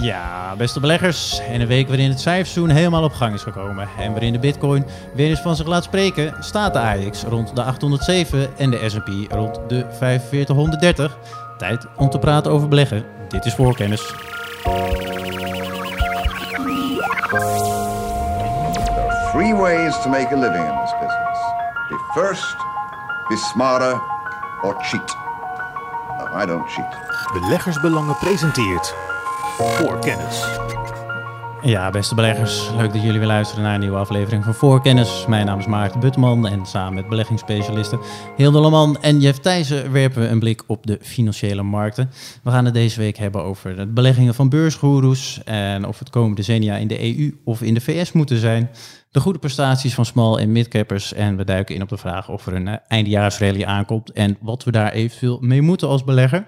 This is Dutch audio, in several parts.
Ja, beste beleggers. In een week waarin het cijferseizoen helemaal op gang is gekomen en waarin de bitcoin weer eens van zich laat spreken, staat de AX rond de 807 en de S&P rond de 4530. Tijd om te praten over beleggen. Dit is voorkennis. There are three ways to make a living in this business. Be first, be smarter, or cheat. No, I don't cheat. Beleggersbelangen presenteert voor kennis. Ja, beste beleggers, leuk dat jullie weer luisteren naar een nieuwe aflevering van Voorkennis. Mijn naam is Maarten Butman en samen met beleggingsspecialisten Hilde Leman en Jeff Thijssen werpen we een blik op de financiële markten. We gaan het deze week hebben over de beleggingen van beursgoeroes en of het komende decennia in de EU of in de VS moeten zijn. De goede prestaties van small- en midcappers en we duiken in op de vraag of er een eh, eindejaarsrally aankomt en wat we daar eventueel mee moeten als belegger.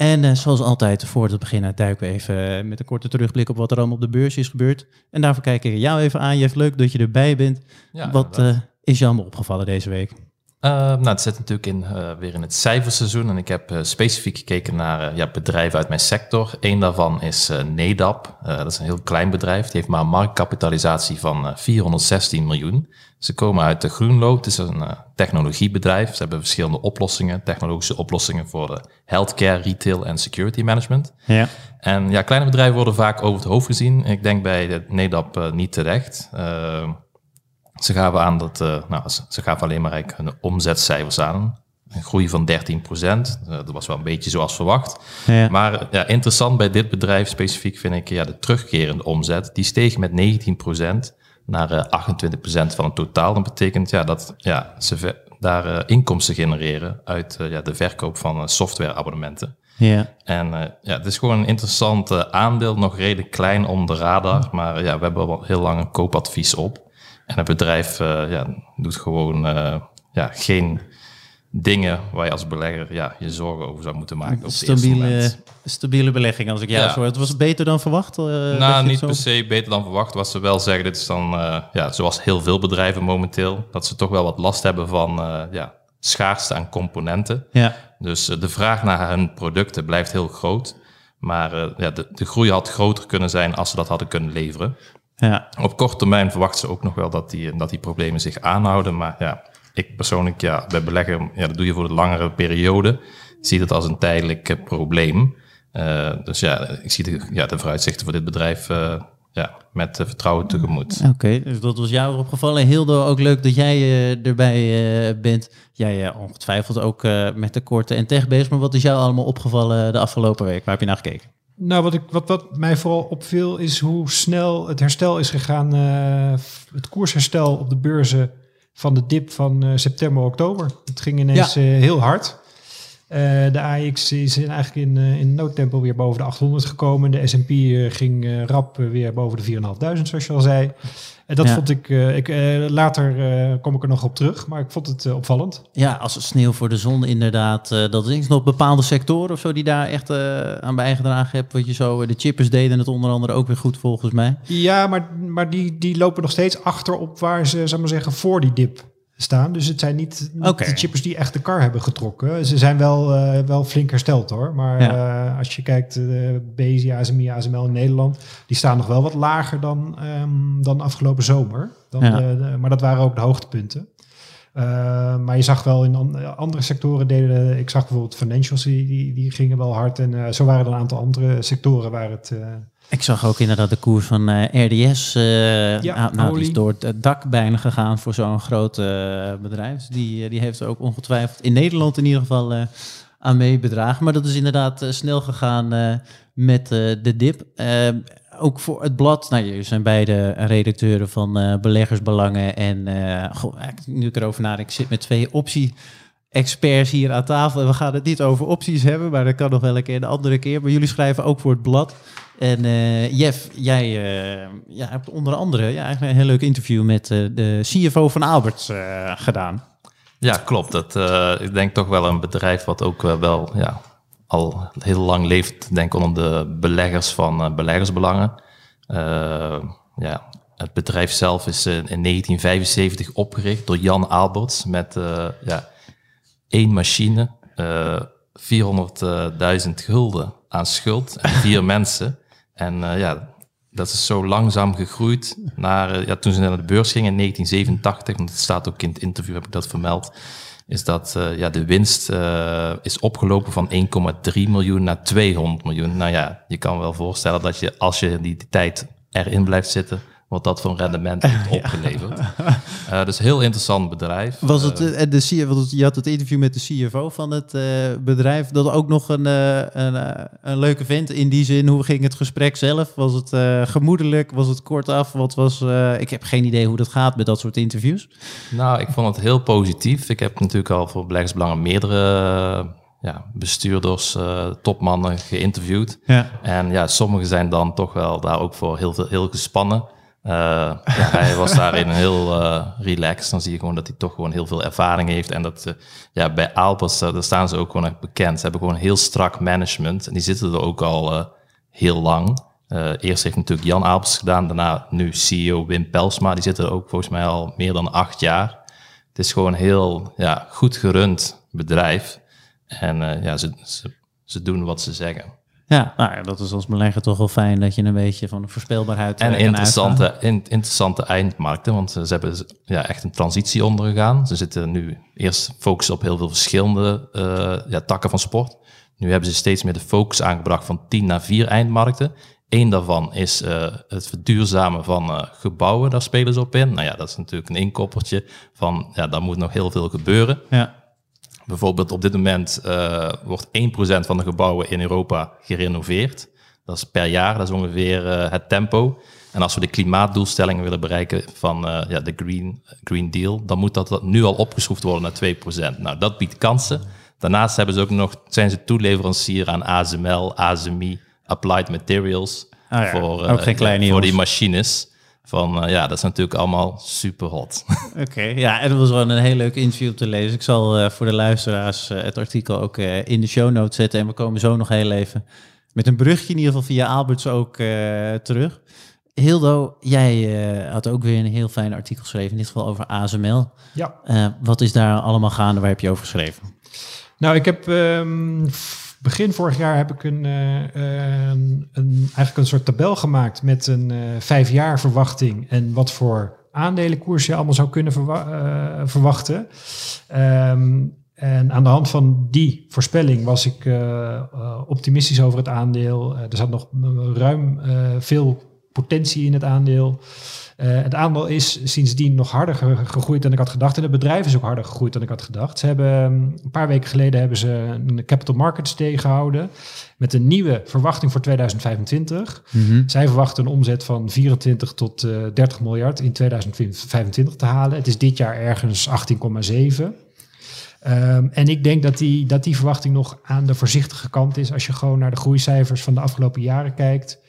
En eh, zoals altijd, voor het beginnen duiken we even eh, met een korte terugblik op wat er allemaal op de beurs is gebeurd. En daarvoor kijk ik jou even aan, Jeff. Leuk dat je erbij bent. Ja, wat eh, is je allemaal opgevallen deze week? Eh, nou, het zit natuurlijk in, eh, weer in het cijferseizoen en ik heb eh, specifiek gekeken naar eh, ja, bedrijven uit mijn sector. Eén daarvan is Nedap. Dat is een heel klein bedrijf. Die heeft maar een marktkapitalisatie van eh, 416 miljoen. Ze komen uit de Groenlo. Het is een technologiebedrijf. Ze hebben verschillende oplossingen, technologische oplossingen voor de healthcare, retail en security management. Ja. En ja, kleine bedrijven worden vaak over het hoofd gezien. Ik denk bij de Nedap niet terecht. Eh, ze gaven aan dat, eh, nou, ze, ze gaven alleen maar eigenlijk hun omzetcijfers aan. Een groei van 13 procent. dat was wel een beetje zoals verwacht. Ja. Maar eh, ja, interessant bij dit bedrijf specifiek vind ik ja, de terugkerende omzet. Die steeg met 19 procent naar eh, 28 procent van het totaal. Dat betekent ja, dat ja, ze daar eh, inkomsten genereren uit eh, ja, de verkoop van eh, softwareabonnementen. ja. En eh, ja, het is gewoon een interessant eh, aandeel, nog redelijk klein om de radar. Maar ja, we hebben al heel lang een koopadvies op. En het bedrijf eh, ja, doet gewoon eh, ja, geen dingen waar je als belegger ja, je zorgen over zou moeten maken. Op Stabiele, stabiele belegging, als ik jou Ja. zo. Het was beter dan verwacht? je Nou, niet per se beter dan verwacht. Wat ze wel zeggen, dit is dan, ja, zoals heel veel bedrijven momenteel, dat ze toch wel wat last hebben van ja, schaarste aan componenten. Ja. Dus de vraag naar hun producten blijft heel groot. Maar ja, de, de groei had groter kunnen zijn als ze dat hadden kunnen leveren. Ja. Op korte termijn verwachten ze ook nog wel dat die, dat die problemen zich aanhouden. Maar ja, ik persoonlijk, ja, bij beleggen, ja, dat doe je voor de langere periode. Zie het als een tijdelijk eh, probleem. Eh, dus ja, ik zie de, ja, de vooruitzichten voor dit bedrijf eh, ja, met vertrouwen tegemoet. Oké, dus dat was jou opgevallen. Hildo, ook leuk dat jij erbij bent. Jij ongetwijfeld ook met de korte en tech bezig. Maar wat is jou allemaal opgevallen de afgelopen week? Waar heb je naar gekeken? Nou, wat, ik, wat, wat mij vooral opviel is hoe snel het herstel is gegaan. eh, het koersherstel op de beurzen van de dip van eh, september, oktober. Het ging ineens eh, heel hard. De AX is in, eigenlijk in, in noodtempo weer boven de 800 gekomen. De S&P ging rap weer boven de 4.500, zoals je al zei. En dat Ja. vond ik, eh, ik eh, later eh, kom ik er nog op terug, maar ik vond het opvallend. Ja, als sneeuw voor de zon inderdaad. dat is nog bepaalde sectoren of zo die daar echt aan bijgedragen hebben. Wat je zo, de chippers deden het onder andere ook weer goed volgens mij. Ja, maar, maar die, die lopen nog steeds achter op waar ze, zou maar zeggen, voor die dip staan. Dus het zijn niet, de chippers die echt de kar hebben getrokken. Ze zijn wel, eh, wel flink hersteld hoor. Maar Ja. eh, als je kijkt, de BSI, ASMI, ASML in Nederland, die staan nog wel wat lager dan, ehm, dan afgelopen zomer. Dan Ja. de- de- maar dat waren ook de hoogtepunten. Eh, maar je zag wel in an- andere sectoren deden, ik zag bijvoorbeeld financials, die, die, die gingen wel hard. En eh, zo waren er een aantal andere sectoren waar het... Ik zag ook inderdaad de koers van eh, RDS. eh Ja, nou, nou, die is door het dak bijna gegaan voor zo'n groot eh, bedrijf. Die, die heeft er ook ongetwijfeld in Nederland in ieder geval aan meebedragen. Maar dat is inderdaad snel gegaan met de dip. Ook voor het blad. Nou, jullie zijn beide redacteuren van beleggersbelangen. En goh, nu ik erover nadenk, ik zit met twee optie experts hier aan tafel. En we gaan het niet over opties hebben, maar dat kan nog wel een keer een andere keer. Maar jullie schrijven ook voor het blad. En eh, Jeff, jij eh, hebt onder andere ja, eigenlijk een heel leuk interview met eh, de CFO van Alberts gedaan. Ja, klopt. Dat, ik denk toch wel een bedrijf wat ook wel ja, al heel lang leeft, denk onder de beleggers van beleggersbelangen. Ja, het bedrijf zelf is in 1975 opgericht door Jan Alberts met ja, één machine, eh 400.000 gulden aan schuld en vier mensen. En eh, ja, dat is zo langzaam gegroeid naar, eh, ja, toen ze naar de beurs gingen in 1987, want het staat ook in het interview, heb ik dat vermeld, is dat uh, ja, de winst uh, is opgelopen van 1,3 miljoen naar 200 miljoen. Nou ja, je kan wel voorstellen dat je als je die tijd erin blijft zitten, wat dat voor rendement heeft opgeleverd. uh, dus heel interessant bedrijf. Was het, uh, de, de, je had het interview met de CFO van het uh, bedrijf, dat ook nog een, een, een, leuke vent in die zin. Hoe ging het gesprek zelf? Was het gemoedelijk? Was het kortaf? Wat was, ik heb geen idee hoe dat gaat met dat soort interviews. Nou, ik vond het heel positief. Ik heb natuurlijk al voor Beleggersbelangen meerdere ja, bestuurders, uh, topmannen geïnterviewd. Ja. En ja, sommigen zijn dan toch wel daar ook voor heel, veel, heel gespannen. Uh, ja, hij was daarin heel uh, relaxed. Dan zie je gewoon dat hij toch gewoon heel veel ervaring heeft. En dat uh, ja, bij Alpers, daar staan ze ook gewoon bekend. Ze hebben gewoon heel strak management. En die zitten er ook al heel lang. eerst heeft natuurlijk Jan Alpers gedaan. Daarna nu CEO Wim Pelsma. Die zitten er ook volgens mij al meer dan acht jaar. Het is gewoon een heel ja, goed gerund bedrijf. En ja, ze, ze doen wat ze zeggen. Ja, nou ja, dat is als belegger toch wel fijn dat je een beetje van de voorspelbaarheid En interessante, in, interessante eindmarkten, want ze hebben ja, echt een transitie ondergegaan. Ze zitten nu eerst focussen op heel veel verschillende uh, ja, takken van sport. Nu hebben ze steeds meer de focus aangebracht van 10 naar 4 eindmarkten. Eén daarvan is uh, het verduurzamen van uh, gebouwen, daar spelen ze op in. Nou ja, dat is natuurlijk een inkoppertje van, ja, daar moet nog heel veel gebeuren. Ja. Bijvoorbeeld op dit moment uh, wordt 1% van de gebouwen in Europa gerenoveerd. Dat is per jaar, dat is ongeveer uh, het tempo. En als we de klimaatdoelstellingen willen bereiken van uh, ja, de Green, Green Deal, dan moet dat nu al opgeschroefd worden naar 2%. Nou, dat biedt kansen. Daarnaast hebben ze ook nog, zijn ze toeleverancier aan ASML, ASMI, Applied Materials. Ja, voor, ook geen kleine voor die machines. Van uh, ja, dat is natuurlijk allemaal super hot. Oké, okay, ja, en dat was gewoon een heel leuk interview om te lezen. Ik zal uh, voor de luisteraars uh, het artikel ook in de show notes zetten. En we komen zo nog heel even met een brugje in ieder geval via Alberts ook terug. Hildo, jij had ook weer een heel fijn artikel geschreven, in dit geval over ASML. Ja. wat is daar allemaal gaande? Waar heb je over geschreven? Nou, ik heb um, begin vorig jaar heb ik een, uh, een, een, eigenlijk een soort tabel gemaakt met een uh, vijf jaar verwachting en wat voor aandelenkoers je allemaal zou kunnen uh, verwachten. Um, en aan de hand van die voorspelling was ik optimistisch over het aandeel. er zat nog ruim veel potentie in het aandeel. Uh, het aandeel is sindsdien nog harder gegroeid dan ik had gedacht. En het bedrijf is ook harder gegroeid dan ik had gedacht. Ze hebben um, een paar weken geleden hebben ze een Capital Markets Day gehouden. Met een nieuwe verwachting voor 2025. Mm -hmm. Zij verwachten een omzet van 24 tot uh, 30 miljard in 2025 te halen. Het is dit jaar ergens 18,7. Um, en ik denk dat die, dat die verwachting nog aan de voorzichtige kant is. Als je gewoon naar de groeicijfers van de afgelopen jaren kijkt.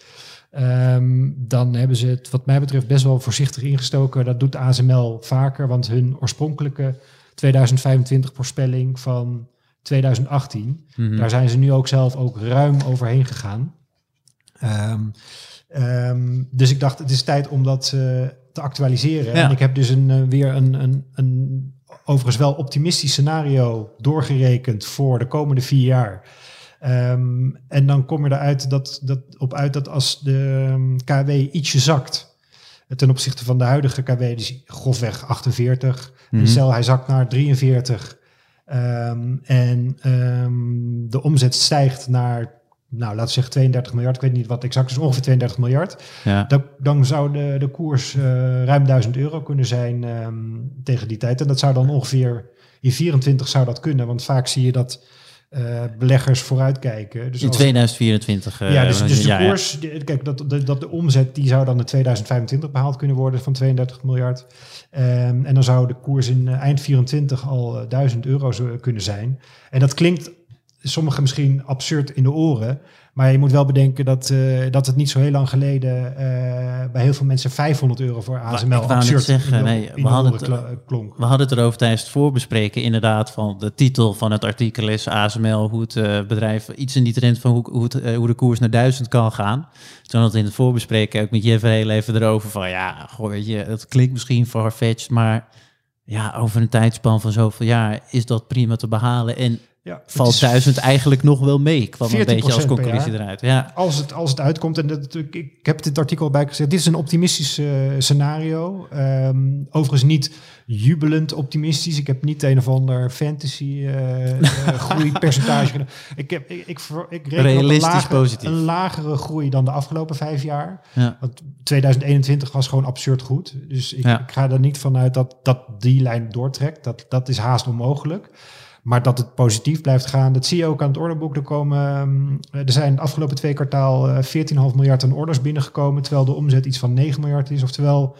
Um, dan hebben ze het, wat mij betreft, best wel voorzichtig ingestoken. Dat doet de ASML vaker, want hun oorspronkelijke 2025 voorspelling van 2018, mm -hmm. daar zijn ze nu ook zelf ook ruim overheen gegaan. Um, um, dus ik dacht, het is tijd om dat uh, te actualiseren. Ja. En ik heb dus een, uh, weer een, een, een overigens wel optimistisch scenario doorgerekend voor de komende vier jaar. Um, en dan kom je eruit dat, dat, op uit dat als de um, KW ietsje zakt ten opzichte van de huidige KW, dus grofweg 48, mm -hmm. stel hij zakt naar 43 um, en de omzet stijgt naar nou, laten we zeggen 32 miljard, ik weet niet wat exact is, ongeveer 32 miljard. Ja. Dan, dan zou de, de koers uh, ruim 1000 euro kunnen zijn um, tegen die tijd. En dat zou dan ongeveer in 24 zou dat kunnen, want vaak zie je dat uh, beleggers vooruitkijken. Dus in 2024. Uh, ja, dus, dus de ja, koers, ja. Kijk, dat de, dat de omzet die zou dan in 2025 behaald kunnen worden van 32 miljard. Um, en dan zou de koers in uh, eind 24 al 1000 euro kunnen zijn. En dat klinkt sommigen misschien absurd in de oren. Maar je moet wel bedenken dat, uh, dat het niet zo heel lang geleden uh, bij heel veel mensen 500 euro voor ASML ik absurd zeggen, in de, nee, in we, hadden het, klonk. we hadden het erover tijdens het voorbespreken inderdaad van de titel van het artikel is ASML, hoe het uh, bedrijf, iets in die trend van hoe, hoe, het, hoe de koers naar 1000 kan gaan. Toen had in het voorbespreken ook met Jeff heel even erover van ja, goh, weet je, het klinkt misschien farfetched, maar ja, over een tijdspan van zoveel jaar is dat prima te behalen. En Ja, valt is 1000 eigenlijk nog wel mee. Kwam een 14% beetje als conclusie eruit. Ja, Als het, als het uitkomt, en dat, ik, ik heb het artikel bij gezegd, dit is een optimistisch eh, scenario. Ehm, overigens niet jubelend optimistisch. Ik heb niet een of ander fantasy eh eh, groeipercentage. gedaan. Ik, heb, ik, ik, ik reken op een, Realistisch lage- positief. een lagere groei dan de afgelopen vijf jaar. ja. Want 2021 was gewoon absurd goed. Dus ik, Ja. ik ga er niet vanuit dat, dat die lijn doortrekt. Dat, dat is haast onmogelijk. Maar dat het positief blijft gaan, dat zie je ook aan het orderboek. Er, komen, ehm, er zijn de afgelopen twee kwartaal eh, 14,5 miljard aan orders binnengekomen. Terwijl de omzet iets van 9 miljard is. Oftewel,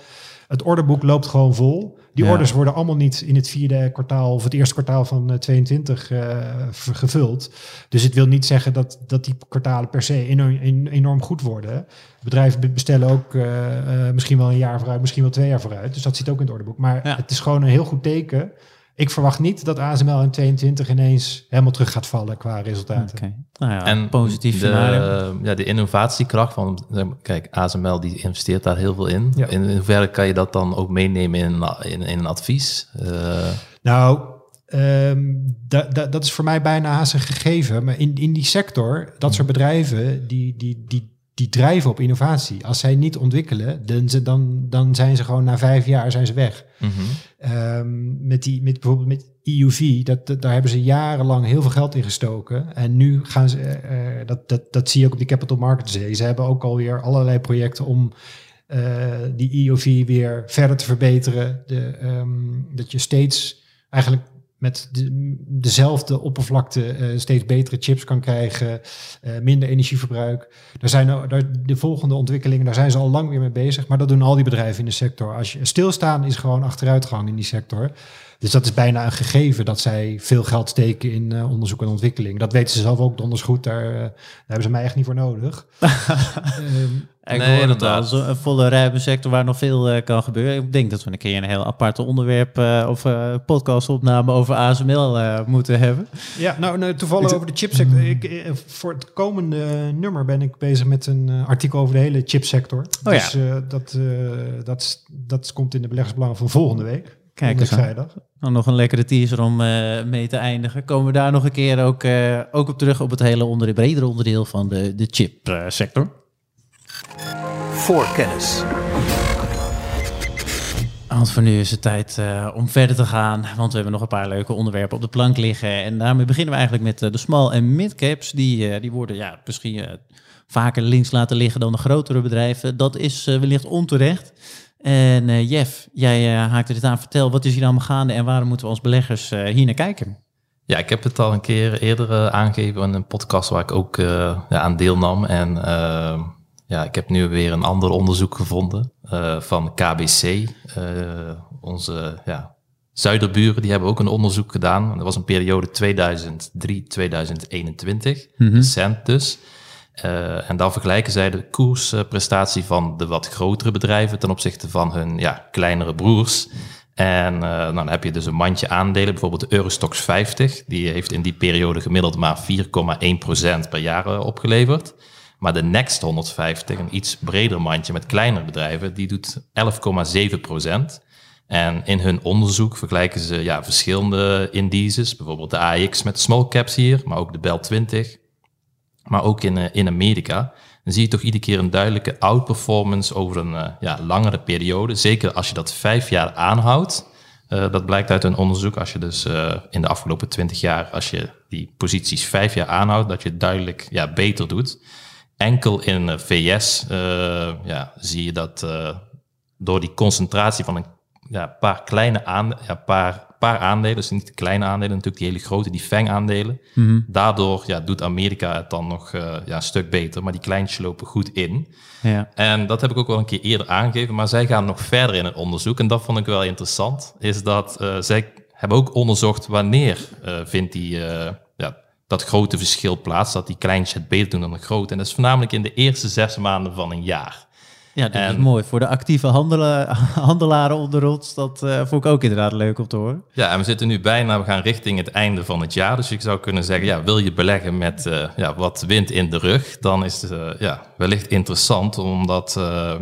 het orderboek loopt gewoon vol. Die Ja. orders worden allemaal niet in het vierde kwartaal of het eerste kwartaal van eh, 22 eh, ver- gevuld. Dus het wil niet zeggen dat, dat die kwartalen per se enorm, en- enorm goed worden. Bedrijven be- bestellen ook eh, eh, misschien wel een jaar vooruit, misschien wel twee jaar vooruit. Dus dat zit ook in het orderboek. Maar Ja. het is gewoon een heel goed teken. Ik verwacht niet dat ASML in 22 ineens helemaal terug gaat vallen qua resultaten. Oké. Nou ja, En positief de, scenario. ja, de innovatiekracht van, kijk, ASML die investeert daar heel veel in. Ja. In hoeverre kan je dat dan ook meenemen in, een- in, in een advies? Eh, Nou, ehm, da, da- dat is voor mij bijna haast een gegeven. Maar in, in die sector, dat soort bedrijven, die, die, die, die drijven op innovatie. Als zij niet ontwikkelen, dan, ze- dan, dan zijn ze gewoon na vijf jaar zijn ze weg. Ehm, met die, met bijvoorbeeld met EUV, dat, dat, daar hebben ze jarenlang heel veel geld in gestoken. En nu gaan ze, eh, eh, dat, dat, dat zie je ook op die Capital Markets. Ze hebben ook alweer allerlei projecten om eh, die EUV weer verder te verbeteren. De, ehm, dat je steeds eigenlijk met de, dezelfde oppervlakte eh, steeds betere chips kan krijgen, eh, minder energieverbruik. Daar zijn de volgende ontwikkelingen, daar zijn ze al lang weer mee bezig. Maar dat doen al die bedrijven in de sector. Als je stilstaan is gewoon achteruitgang in die sector. Dus dat is bijna een gegeven dat zij veel geld steken in eh, onderzoek en ontwikkeling. Dat weten ze zelf ook donders goed. Daar, eh, daar hebben ze mij echt niet voor nodig. Ehm, Ik Nee, hoor het al, inderdaad. zo- een volle ruime sector waar nog veel eh, kan gebeuren. Ik denk dat we een keer een heel aparte onderwerp eh, of eh podcastopname over ASML eh, moeten hebben. Ja, nou, nou toevallig over de chipsector. Ik, eh, voor het komende nummer ben ik bezig met een artikel over de hele chipsector. Oh ja. dus eh, dat, eh, dat, dat komt in de beleggersbelangen van volgende week. Kijk eens vrijdag. Dan nog een lekkere teaser om eh, mee te eindigen. Komen we daar nog een keer ook, eh, ook op terug op het hele onder, bredere onderdeel van de, de chipsector. Voorkennis. Want voor nu is het tijd eh, om verder te gaan. Want we hebben nog een paar leuke onderwerpen op de plank liggen. En daarmee beginnen we eigenlijk met eh, de small en mid-caps. Die, eh, die worden ja, misschien eh, vaker links laten liggen dan de grotere bedrijven. Dat is eh, wellicht onterecht. En eh, Jeff, jij eh, haakte dit aan. Vertel, wat is hier allemaal gaande en waarom moeten we als beleggers eh, hier naar kijken? Ja, ik heb het al een keer eerder aangegeven in een podcast waar ik ook ja, aan deelnam. En ja, ik heb nu weer een ander onderzoek gevonden van KBC. Onze ja, zuiderburen die hebben ook een onderzoek gedaan. Dat was een periode 2003-2021, recent dus. Eh, en dan vergelijken zij de koersprestatie van de wat grotere bedrijven ten opzichte van hun ja, kleinere broers. En eh, nou, dan heb je dus een mandje aandelen, bijvoorbeeld de Eurostox 50. Die heeft in die periode gemiddeld maar 4,1% per jaar eh, opgeleverd. Maar de Next 150, een iets breder mandje met kleinere bedrijven, die doet 11,7%. En in hun onderzoek vergelijken ze ja, verschillende indices, bijvoorbeeld de AX met small caps hier, maar ook de Bel 20, maar ook in, eh, in Amerika. Dan zie je toch iedere keer een duidelijke outperformance over een eh, ja, langere periode. Zeker als je dat vijf jaar aanhoudt. Eh, dat blijkt uit een onderzoek. Als je dus in de afgelopen twintig jaar, als je die posities vijf jaar aanhoudt, dat je het duidelijk ja, beter doet. Enkel in eh, VS ja, zie je dat door die concentratie van een ja, paar kleine aandelen, ja, paar, paar aandelen, dus niet de kleine aandelen, natuurlijk die hele grote, die FANG-aandelen. Daardoor ja, doet Amerika het dan nog eh, ja, een stuk beter, maar die kleintjes lopen goed in. Ja. En dat heb ik ook wel een keer eerder aangegeven, maar zij gaan nog verder in het onderzoek. En dat vond ik wel interessant, is dat eh, zij hebben ook onderzocht wanneer eh, vindt die, ja, dat grote verschil plaats, dat die kleintjes het beter doen dan de grote. En dat is voornamelijk in de eerste zes maanden van een jaar. Ja, dat En- is mooi. Voor de actieve handela- handelaren onder ons, dat eh, vond ik ook inderdaad leuk om te horen. Ja, en we zitten nu bijna, we gaan richting het einde van het jaar. Dus ik zou kunnen zeggen, ja, wil je beleggen met eh, ja, wat wind in de rug, dan is het eh, ja, wellicht interessant, omdat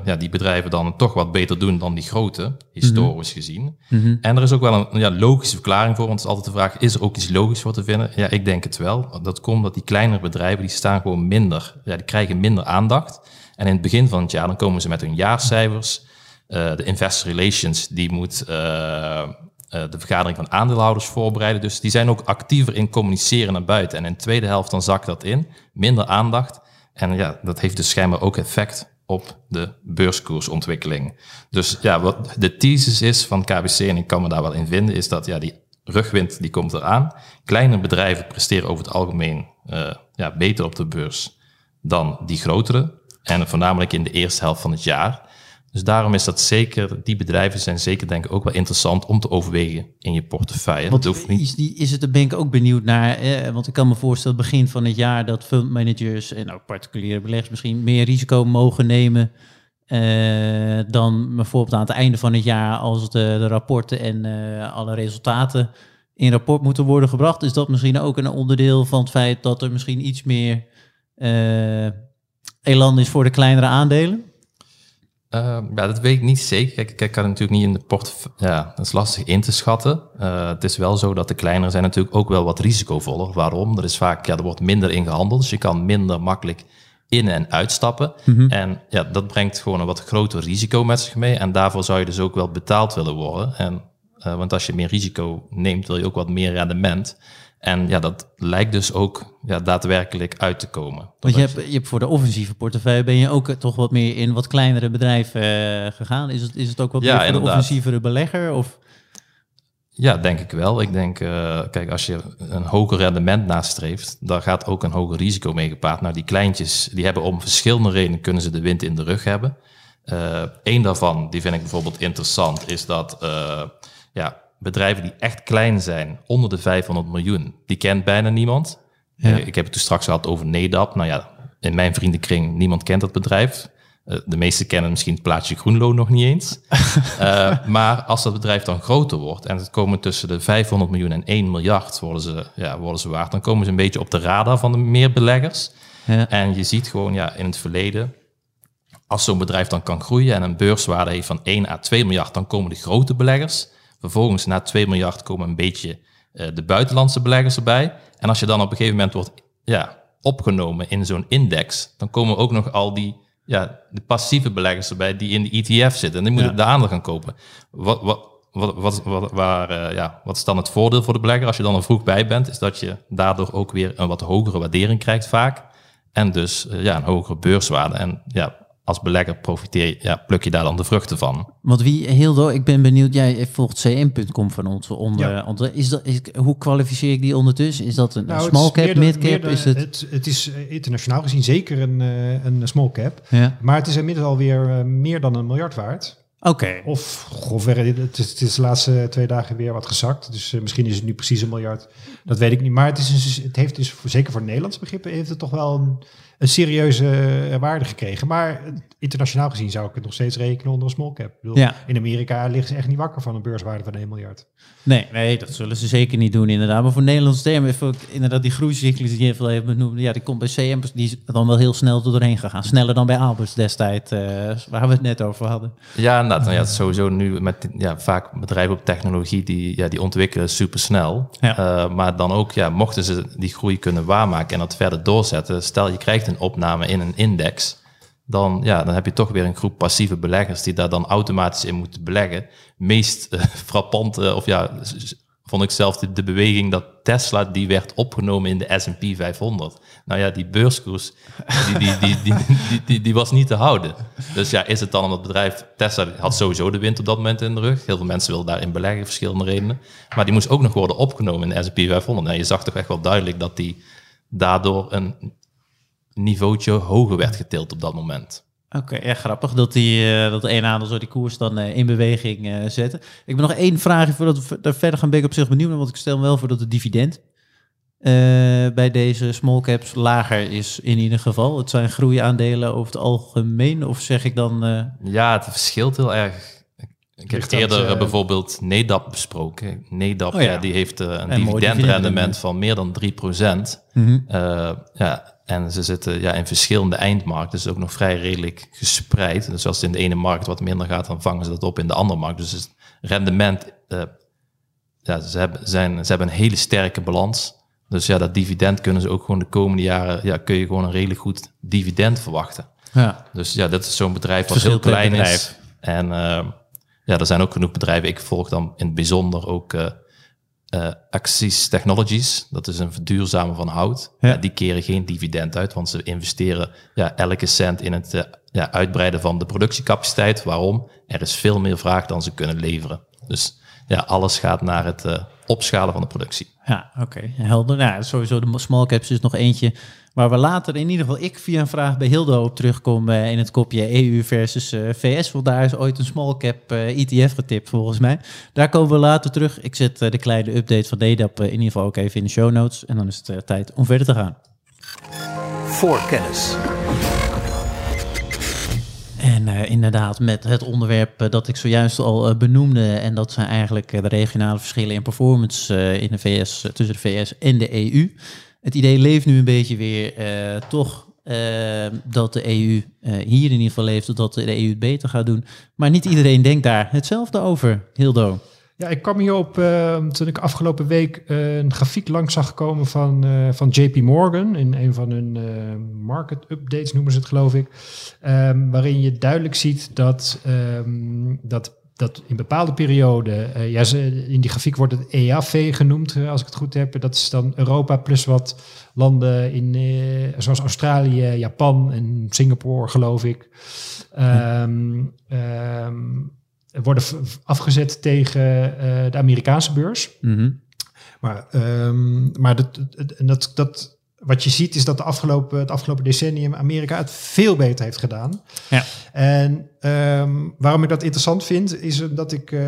ja, die bedrijven dan toch wat beter doen dan die grote, historisch gezien. En er is ook wel een ja, logische verklaring voor, want het is altijd de vraag, is er ook iets logisch voor te vinden? Ja, ik denk het wel. Dat komt dat die kleinere bedrijven, die staan gewoon minder, ja, die krijgen minder aandacht. En in het begin van het jaar, dan komen ze met hun jaarcijfers. Eh, de investor relations, die moet eh, eh, de vergadering van aandeelhouders voorbereiden. Dus die zijn ook actiever in communiceren naar buiten. En in de tweede helft dan zakt dat in. Minder aandacht. En ja, dat heeft dus schijnbaar ook effect op de beurskoersontwikkeling. Dus ja, wat de thesis is van KBC, en ik kan me daar wel in vinden, is dat ja, die rugwind die komt eraan. Kleine bedrijven presteren over het algemeen ja, beter op de beurs dan die grotere. En voornamelijk in de eerste helft van het jaar. Dus daarom is dat zeker, die bedrijven zijn zeker denk ik ook wel interessant om te overwegen in je portefeuille. Want Dat hoeft niet. is, die, is het, daar ben ik ook benieuwd naar. Eh, want ik kan me voorstellen, begin van het jaar, dat fundmanagers en ook particuliere beleggers misschien meer risico mogen nemen. eh, dan bijvoorbeeld aan het einde van het jaar, als de, de rapporten en eh, alle resultaten in rapport moeten worden gebracht. Is dat misschien ook een onderdeel van het feit dat er misschien iets meer eh, elan is voor de kleinere aandelen? Eh, ja, dat weet ik niet zeker. Kijk, ik kan natuurlijk niet in de portefeuille. Ja, dat is lastig in te schatten. Eh, het is wel zo dat de kleinere zijn natuurlijk ook wel wat risicovoller. Waarom? Er is vaak, ja, er wordt minder in gehandeld, dus je kan minder makkelijk in- en uitstappen. En ja, dat brengt gewoon een wat groter risico met zich mee. En daarvoor zou je dus ook wel betaald willen worden. En, eh, want als je meer risico neemt, wil je ook wat meer rendement. En ja, dat lijkt dus ook ja, daadwerkelijk uit te komen. Want je hebt, je hebt voor de offensieve portefeuille ben je ook eh, toch wat meer in wat kleinere bedrijven eh, gegaan. Is het, is het ook wat Ja, meer voor de offensievere belegger? Of? Ja, denk ik wel. Ik denk, eh, kijk, als je een hoger rendement nastreeft, dan gaat ook een hoger risico mee gepaard. Nou, die kleintjes, die hebben om verschillende redenen, kunnen ze de wind in de rug hebben. Eén daarvan, die vind ik bijvoorbeeld interessant, is dat ja, bedrijven die echt klein zijn, onder de 500 miljoen, die kent bijna niemand. Ja. Eh, ik heb het toen straks gehad over Nedap. Nou ja, in mijn vriendenkring, niemand kent dat bedrijf. Eh, de meesten kennen misschien het plaatje Groenlo nog niet eens. Eh, maar als dat bedrijf dan groter wordt en het komen tussen de 500 miljoen en 1 miljard worden ze, ja, worden ze waard, dan komen ze een beetje op de radar van de meer beleggers. Ja. En je ziet gewoon ja, in het verleden, als zo'n bedrijf dan kan groeien en een beurswaarde heeft van 1 à 2 miljard, dan komen de grote beleggers. Vervolgens na 2 miljard komen een beetje eh, de buitenlandse beleggers erbij. En als je dan op een gegeven moment wordt ja, opgenomen in zo'n index, dan komen ook nog al die ja, de passieve beleggers erbij die in de ETF zitten. En die moeten Ja. de aandeel gaan kopen. Wat, wat, wat, wat, wat, waar, eh, ja, wat is dan het voordeel voor de belegger als je dan er vroeg bij bent? Is dat je daardoor ook weer een wat hogere waardering krijgt vaak. En dus eh, ja, een hogere beurswaarde. En ja, als belegger profiteer je, ja, pluk je daar dan de vruchten van. Want wie, Hildo, ik ben benieuwd, jij volgt cm.com van ons. Onder, Ja. onder, is dat, is, hoe kwalificeer ik die ondertussen? Is dat een, Nou, small cap, mid cap? Is het, het, het is eh, internationaal gezien zeker een, eh, een small cap. ja. Maar het is inmiddels alweer eh, meer dan een miljard waard. Oké, Of grofweg, het is, het is de laatste twee dagen weer wat gezakt. Dus misschien is het nu precies een miljard. Dat weet ik niet. Maar het, is dus, het heeft dus, voor- zeker voor Nederlandse begrippen, heeft het toch wel een, een serieuze eh, waarde gekregen. Maar internationaal gezien zou ik het nog steeds rekenen onder een small cap. Ik bedoel, Ja. In Amerika liggen ze echt niet wakker van een beurswaarde van 1 miljard. nee, nee, dat zullen ze zeker niet doen inderdaad. Maar voor Nederlandse termen, inderdaad die groeicyclus die je even heeft benoemd, ja, die komt bij CM, die is dan wel heel snel er doorheen gegaan. Sneller dan bij Albers destijds, eh, waar we het net over hadden. Ja, inderdaad. Nou ja, het is sowieso nu met ja, vaak bedrijven op technologie die, ja, die ontwikkelen supersnel. Ja. Eh, maar dan ook, ja, mochten ze die groei kunnen waarmaken en dat verder doorzetten. Stel je krijgt opname in een index. Dan, ja, dan heb je toch weer een groep passieve beleggers die daar dan automatisch in moeten beleggen. Meest eh, frappante, of ja, vond ik zelf de, beweging dat Tesla die werd opgenomen in de S&P 500. Nou ja, die beurskoers, die, die, die, die, was niet te houden. Dus ja, is het dan omdat bedrijf Tesla had sowieso de wind op dat moment in de rug. Heel veel mensen wilden daarin beleggen, verschillende redenen. Maar die moest ook nog worden opgenomen in de S&P 500. Nou, je zag toch echt wel duidelijk dat die daardoor een niveautje hoger werd getild op dat moment. Oké, ja, grappig dat, die, eh, dat één aandeel zo die koers dan eh, in beweging eh, zetten. Ik heb nog één vraagje voordat we daar verder gaan. Ben ik op zich benieuwd naar, want ik stel me wel voor dat het dividend bij deze small caps lager is in ieder geval. Het zijn groeiaandelen over het algemeen, of zeg ik dan... Ja, het verschilt heel erg. Ik heb eerder eh, eh, bijvoorbeeld NEDAP besproken. NEDAP Oh ja. ja, die heeft eh, een dividendrendement van meer dan 3%. mhm. Ja, en ze zitten ja, in verschillende eindmarkten, dus ook nog vrij redelijk gespreid. Dus als het in de ene markt wat minder gaat, dan vangen ze dat op in de andere markt. Dus het rendement, ja, ze, hebben, zijn, ze hebben een hele sterke balans. Dus ja, dat dividend kunnen ze ook gewoon de komende jaren, ja, kun je gewoon een redelijk goed dividend verwachten. ja. Dus ja, dat is zo'n bedrijf wat heel klein bedrijf. is. En ja, er zijn ook genoeg bedrijven. Ik volg dan in het bijzonder ook eh eh, Axis Technologies. Dat is een verduurzamer van hout. Ja. Ja, die keren geen dividend uit, want ze investeren ja, elke cent in het eh, ja, uitbreiden van de productiecapaciteit. Waarom? Er is veel meer vraag dan ze kunnen leveren. Dus ja, alles gaat naar het eh, opschalen van de productie. Ja, oké. Helder. Nou, sowieso de small caps is nog eentje waar we later, in ieder geval ik via een vraag bij Hildo op terugkom eh, in het kopje EU versus eh, VS. Want daar is ooit een small cap eh, ETF getipt volgens mij. Daar komen we later terug. Ik zet eh, de kleine update van DDAP in ieder geval ook even in de show notes. En dan is het tijd om verder te gaan. Voorkennis. En eh, inderdaad, met het onderwerp eh, dat ik zojuist al eh, benoemde. En dat zijn eigenlijk de regionale verschillen in performance in de VS, tussen de VS en de EU. Het idee leeft nu een beetje weer toch dat de EU hier in ieder geval leeft, dat de EU het beter gaat doen. Maar niet iedereen denkt daar hetzelfde over, Hildo. Ja, ik kwam hierop uh, toen ik afgelopen week eh, een grafiek langs zag komen van, eh, van JP Morgan. In een van hun eh, market updates noemen ze het geloof ik. Ehm, waarin je duidelijk ziet dat, ehm, dat, dat in bepaalde perioden, eh, ja, ze, in die grafiek wordt het EAV genoemd als ik het goed heb. Dat is dan Europa plus wat landen in, zoals Australië, Japan en Singapore geloof ik. Ehm, ehm, worden afgezet tegen eh, de Amerikaanse beurs. Mhm. Maar, ehm, maar dat, dat- en dat, dat, wat je ziet is dat de afgelopen, het afgelopen decennium Amerika het veel beter heeft gedaan. Ja. En ehm, waarom ik dat interessant vind, is dat ik eh,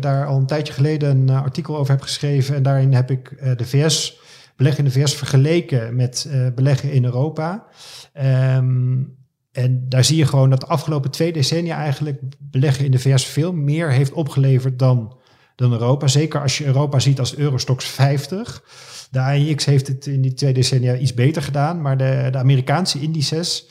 daar al een tijdje geleden een eh, artikel over heb geschreven. En daarin heb ik de VS, beleggen in de VS vergeleken met beleggen in Europa. Ehm, en daar zie je gewoon dat de afgelopen twee decennia eigenlijk beleggen in de VS veel meer heeft opgeleverd dan, dan Europa. Zeker als je Europa ziet als Eurostox 50. De AIX heeft het in die twee decennia iets beter gedaan, maar de, de Amerikaanse indices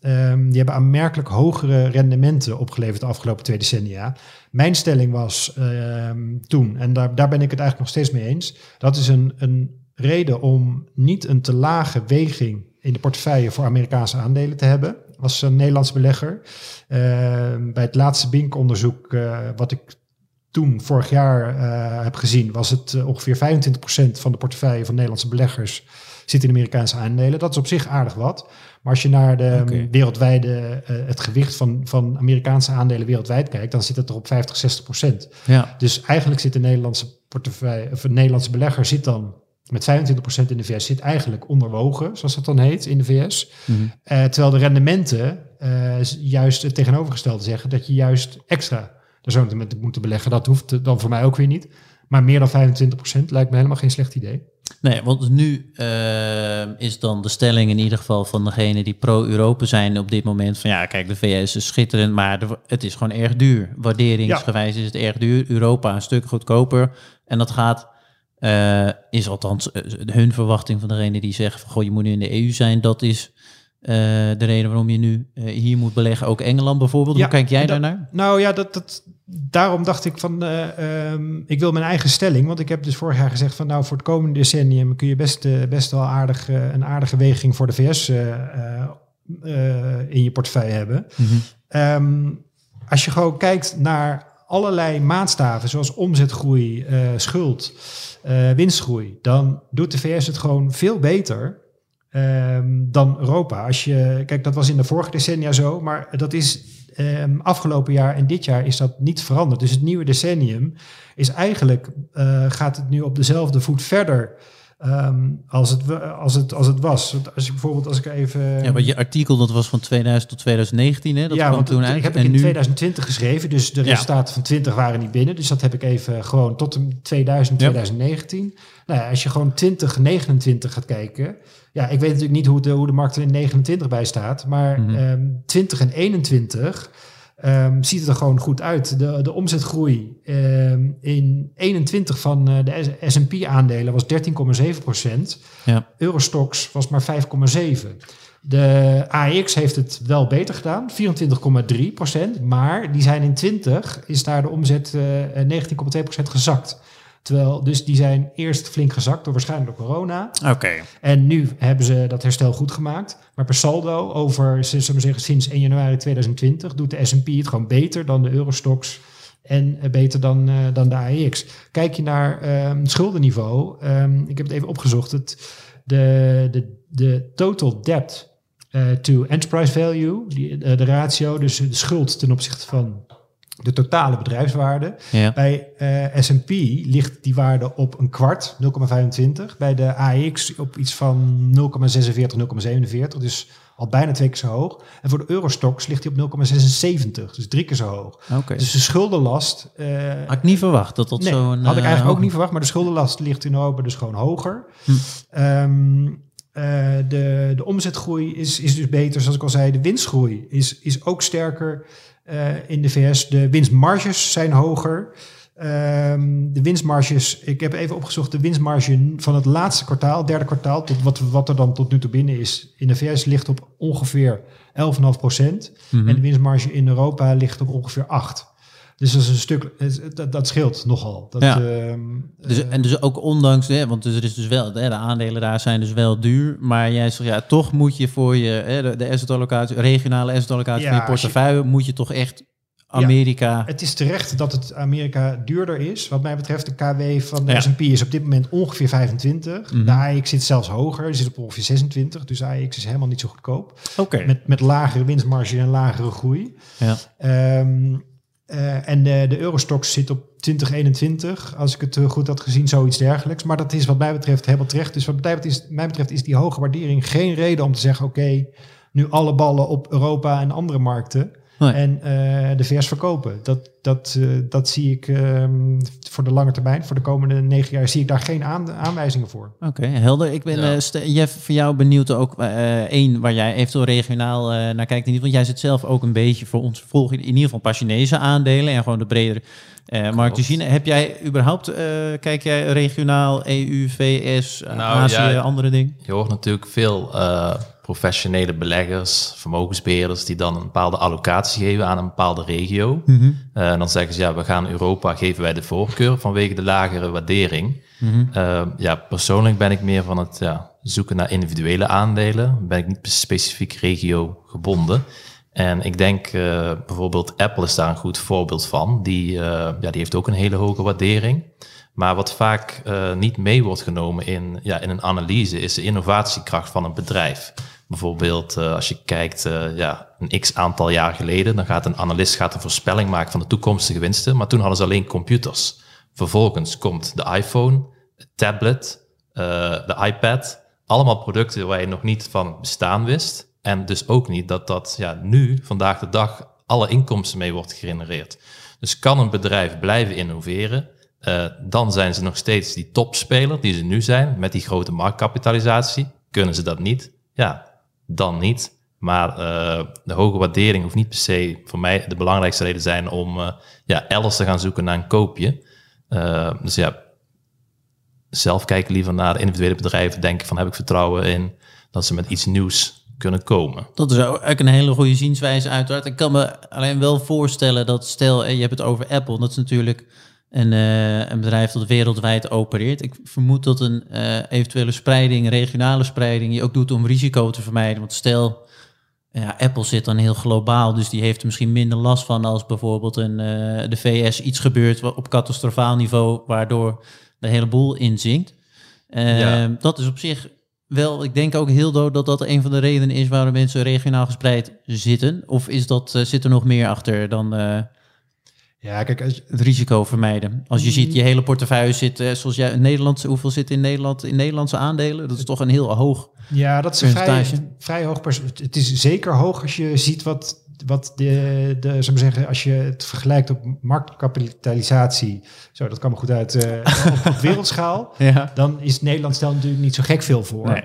ehm, die hebben aanmerkelijk hogere rendementen opgeleverd de afgelopen twee decennia. Mijn stelling was ehm, toen, en daar, daar ben ik het eigenlijk nog steeds mee eens, dat is een, een reden om niet een te lage weging in de portefeuille voor Amerikaanse aandelen te hebben. Als een Nederlands belegger. Ehm, bij het laatste Bink-onderzoek, eh, wat ik toen vorig jaar eh, heb gezien, was het eh, ongeveer 25% van de portefeuille van Nederlandse beleggers zit in Amerikaanse aandelen. Dat is op zich aardig wat. Maar als je naar de Oké. wereldwijde, het gewicht van, van Amerikaanse aandelen wereldwijd kijkt, dan zit het er op 50, 60%. Ja. Dus eigenlijk zit de Nederlandse portefeuille, of een Nederlandse belegger zit dan met 25% in de VS, zit eigenlijk onderwogen, zoals dat dan heet, in de VS. Mhm. Eh, terwijl de rendementen eh, juist het tegenovergestelde zeggen, dat je juist extra daar zo moet moeten beleggen. Dat hoeft dan voor mij ook weer niet. Maar meer dan 25% lijkt me helemaal geen slecht idee. Nee, want nu eh, is dan de stelling in ieder geval van degene die pro-Europa zijn op dit moment van ja, kijk, de VS is schitterend, maar de- het is gewoon erg duur. Waarderingsgewijs is het erg duur. Europa een stuk goedkoper. En dat gaat, eh, is althans eh, hun verwachting van degene die zeggen van goh, je moet nu in de EU zijn. Dat is eh, de reden waarom je nu hier moet beleggen. Ook Engeland bijvoorbeeld. Hoe kijk jij daarnaar? Nou ja, dat, dat, daarom dacht ik van, eh, ehm, ik wil mijn eigen stelling. Want ik heb dus vorig jaar gezegd van, nou voor het komende decennium kun je best, best wel aardig, een aardige weging voor de VS in je portefeuille hebben. Ehm, als je gewoon kijkt naar allerlei maatstaven, zoals omzetgroei, eh, schuld, eh, winstgroei, dan doet de VS het gewoon veel beter ehm, dan Europa. Als je, kijk, dat was in de vorige decennia zo, maar dat is ehm, afgelopen jaar en dit jaar is dat niet veranderd. Dus het nieuwe decennium is eigenlijk, eh, gaat het nu op dezelfde voet verder ehm, als, het, als, het, als het was. Want Als je bijvoorbeeld, als ik even... Ja, want je artikel dat was van 2000 tot 2019, hè? Dat ja, kwam toen het- uit. ik heb en in nu, 2020 geschreven, dus de Ja. resultaten van 20 waren niet binnen. Dus dat heb ik even gewoon tot en 2000, Ja. 2019. Nou ja, als je gewoon 2029 gaat kijken. Ja, ik weet natuurlijk niet hoe de, hoe de markt er in 29 bij staat. Maar ehm, 20 en 21 ehm, ziet het er gewoon goed uit. De, de omzetgroei ehm, in 21 van eh, de S&P-aandelen was 13,7 procent. ja. Eurostox was maar 5,7. De AX heeft het wel beter gedaan, 24,3 procent. Maar die zijn in 20, is daar de omzet eh 19,2 procent gezakt. Terwijl, dus die zijn eerst flink gezakt door waarschijnlijk door corona. Oké. En nu hebben ze dat herstel goed gemaakt. Maar per saldo, over zullen we maar zeggen, sinds 1 januari 2020, doet de S&P het gewoon beter dan de Eurostox en eh, beter dan, eh, dan de AEX. Kijk je naar het schuldenniveau, ehm, ik heb het even opgezocht, het, de, de, de total debt eh, to enterprise value, die, de ratio, dus de schuld ten opzichte van de totale bedrijfswaarde. Ja. Bij eh, S&P ligt die waarde op een kwart, 0,25. Bij de AX op iets van 0,46, 0,47. Dus al bijna twee keer zo hoog. En voor de Eurostox ligt die op 0,76. Dus drie keer zo hoog. Dus de schuldenlast... eh, Had ik niet verwacht dat dat nee, zo'n... had ik eh, eigenlijk ook hoog- niet verwacht. Maar de schuldenlast ligt in Europa dus gewoon hoger. Hm. Ehm, eh, de, de omzetgroei is, is dus beter. Zoals ik al zei, de winstgroei is, is ook sterker eh, in de VS. De winstmarges zijn hoger. Ehm, de winstmarges, ik heb even opgezocht, de winstmarge van het laatste kwartaal, derde kwartaal, tot wat, wat er dan tot nu toe binnen is, in de VS ligt op ongeveer 11,5 procent. Mhm. En de winstmarge in Europa ligt op ongeveer 8. Dus dat is een stuk, dat, dat scheelt nogal. Dat, Ja. ehm, Dus, eh, en dus ook ondanks, hè, want dus er is dus wel, de aandelen daar zijn dus wel duur, maar jij zegt ja, toch moet je voor je, hè, de, de asset regionale asset allocatie Ja, van je portefeuille, moet je toch echt Amerika, Het is terecht dat het Amerika duurder is. Wat mij betreft, de KW van de Ja. S&P is op dit moment ongeveer 25. Mhm. De AX zit zelfs hoger, die zit op ongeveer 26. Dus AX is helemaal niet zo goedkoop. oké, Met, met lagere winstmarge en lagere groei. ja. Ehm, eh, en de, de Eurostox zit op 2021, als ik het eh, goed had gezien, zoiets dergelijks. Maar dat is wat mij betreft helemaal terecht. Dus wat mij betreft is die hoge waardering geen reden om te zeggen... oké, nu alle ballen op Europa en andere markten... Nee. en eh, de VS verkopen. Dat, dat, eh, dat zie ik ehm, voor de lange termijn, voor de komende negen jaar... zie ik daar geen aan, aanwijzingen voor. Oké, helder. Ik ben, Ja. eh, Ste- Jeff, voor jou benieuwd ook eh, één waar jij eventueel regionaal eh, naar kijkt. Want jij zit zelf ook een beetje voor ons volg in ieder geval pas Chinese aandelen en gewoon de bredere eh markt te zien. Heb jij überhaupt, eh, kijk jij regionaal, EU, VS, Nou, Azië, ja. andere dingen? Je hoort natuurlijk veel eh, professionele beleggers, vermogensbeheerders, die dan een bepaalde allocatie geven aan een bepaalde regio. Eh, en dan zeggen ze, ja, we gaan Europa, geven wij de voorkeur vanwege de lagere waardering. Eh, ja, persoonlijk ben ik meer van het ja, zoeken naar individuele aandelen. Ben ik niet specifiek regio gebonden. En ik denk eh, bijvoorbeeld Apple is daar een goed voorbeeld van. Die, ja, die heeft ook een hele hoge waardering. Maar wat vaak niet mee wordt genomen in, ja, in een analyse is de innovatiekracht van een bedrijf. Bijvoorbeeld eh, als je kijkt eh, ja, een x aantal jaar geleden, dan gaat een analist gaat een voorspelling maken van de toekomstige winsten. Maar toen hadden ze alleen computers. Vervolgens komt de iPhone, het tablet, eh, de iPad. Allemaal producten waar je nog niet van bestaan wist. En dus ook niet dat dat ja, nu, vandaag de dag, alle inkomsten mee wordt gegenereerd. Dus kan een bedrijf blijven innoveren, dan zijn ze nog steeds die topspeler die ze nu zijn, met die grote marktkapitalisatie. Kunnen ze dat niet? Ja, dan niet. Maar eh, de hoge waardering hoeft niet per se voor mij de belangrijkste reden zijn om eh, ja, elders te gaan zoeken naar een koopje. Eh, dus ja, zelf kijken liever naar individuele bedrijven, denken van heb ik vertrouwen in dat ze met iets nieuws kunnen komen. Dat is ook een hele goede zienswijze uiteraard. Ik kan me alleen wel voorstellen dat stel, je hebt het over Apple, dat is natuurlijk een, eh, een bedrijf dat wereldwijd opereert. Ik vermoed dat een eh, eventuele spreiding, regionale spreiding, je ook doet om risico te vermijden. Want stel, ja, Apple zit dan heel globaal, dus die heeft er misschien minder last van als bijvoorbeeld een, eh, de VS iets gebeurt op catastrofaal niveau, waardoor de hele boel inzinkt. Eh, Ja. Dat is op zich wel, ik denk ook heel dood dat dat een van de redenen is waarom mensen regionaal gespreid zitten. Of is dat, zit er nog meer achter dan... Ja, kijk, als, het risico vermijden. Als je ziet, je hele portefeuille zit, eh, zoals jij in Nederland, hoeveel zit in Nederland in Nederlandse aandelen? Dat is toch een heel hoog. ja, dat is een vrij, vrij hoog percentage. Het is zeker hoog als je ziet wat, wat de, de zou maar zeggen, als je het vergelijkt op marktkapitalisatie. Zo, dat kan me goed uit. eh, op, op wereldschaal. Ja. dan is Nederland stel natuurlijk niet zo gek veel voor. Nee.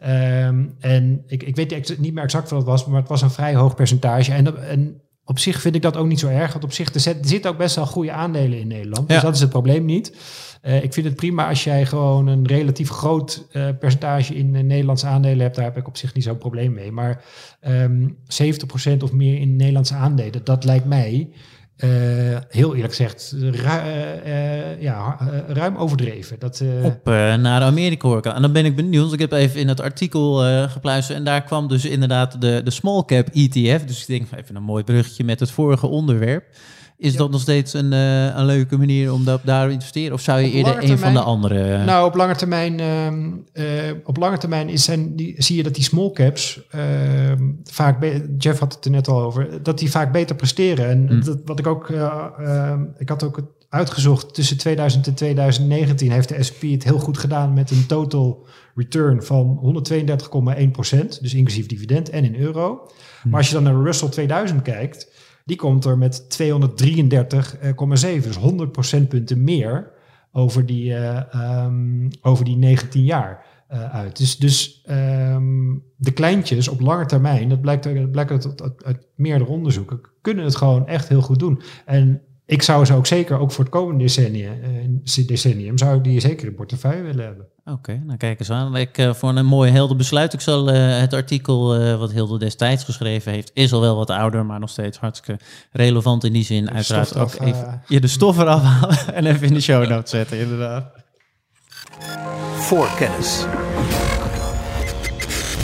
Ehm, en ik, ik weet niet meer exact wat het was, maar het was een vrij hoog percentage. En, en op zich vind ik dat ook niet zo erg, want op zich er, zit- zitten ook best wel goede aandelen in Nederland. Dus Ja. dat is het probleem niet. Eh, ik vind het prima als jij gewoon een relatief groot eh, percentage in eh, Nederlandse aandelen hebt. Daar heb ik op zich niet zo'n probleem mee. Maar ehm 70% of meer in Nederlandse aandelen, dat lijkt mij eh, heel eerlijk gezegd eh, eh, ja, ruim overdreven. Dat, eh, Op naar Amerika hoor ik. En dan ben ik benieuwd. Ik heb even in het artikel gepluisterd. En daar kwam dus inderdaad de, de small cap ETF. Dus ik denk even een mooi bruggetje met het vorige onderwerp. Is Ja. dat nog steeds een, eh, een leuke manier om dat, daar te investeren? Of zou je Op eerder een van de andere... Nou, op lange termijn, ehm, eh, op lange termijn is zijn die, zie je dat die small caps ehm, vaak, Jeff had het er net al over, dat die vaak beter presteren. En Hmm. dat, wat ik ook, eh, ehm, ik had ook uitgezocht tussen 2000 en 2019 heeft de S&P het heel goed gedaan met een total return van 132,1% dus inclusief dividend en in euro. Maar als je dan naar Russell 2000 kijkt, die komt er met 233,7, dus 100 procentpunten meer over die, eh, ehm, over die 19 jaar eh, uit. Dus, dus ehm, de kleintjes op lange termijn, dat blijkt, dat blijkt uit, meerdere onderzoeken, kunnen het gewoon echt heel goed doen. En ik zou ze ook zeker, ook voor het komende decennium, eh, decennium zou ik die zeker in portefeuille willen hebben. Oké, nou kijk eens aan. Ik, eh, voor een mooi helder besluit. Ik zal eh, het artikel eh, wat Hilde destijds geschreven heeft, is al wel wat ouder, maar nog steeds hartstikke relevant in die zin. Uiteraard ook even je de stof eraf halen en even in de show notes zetten, inderdaad. Voorkennis.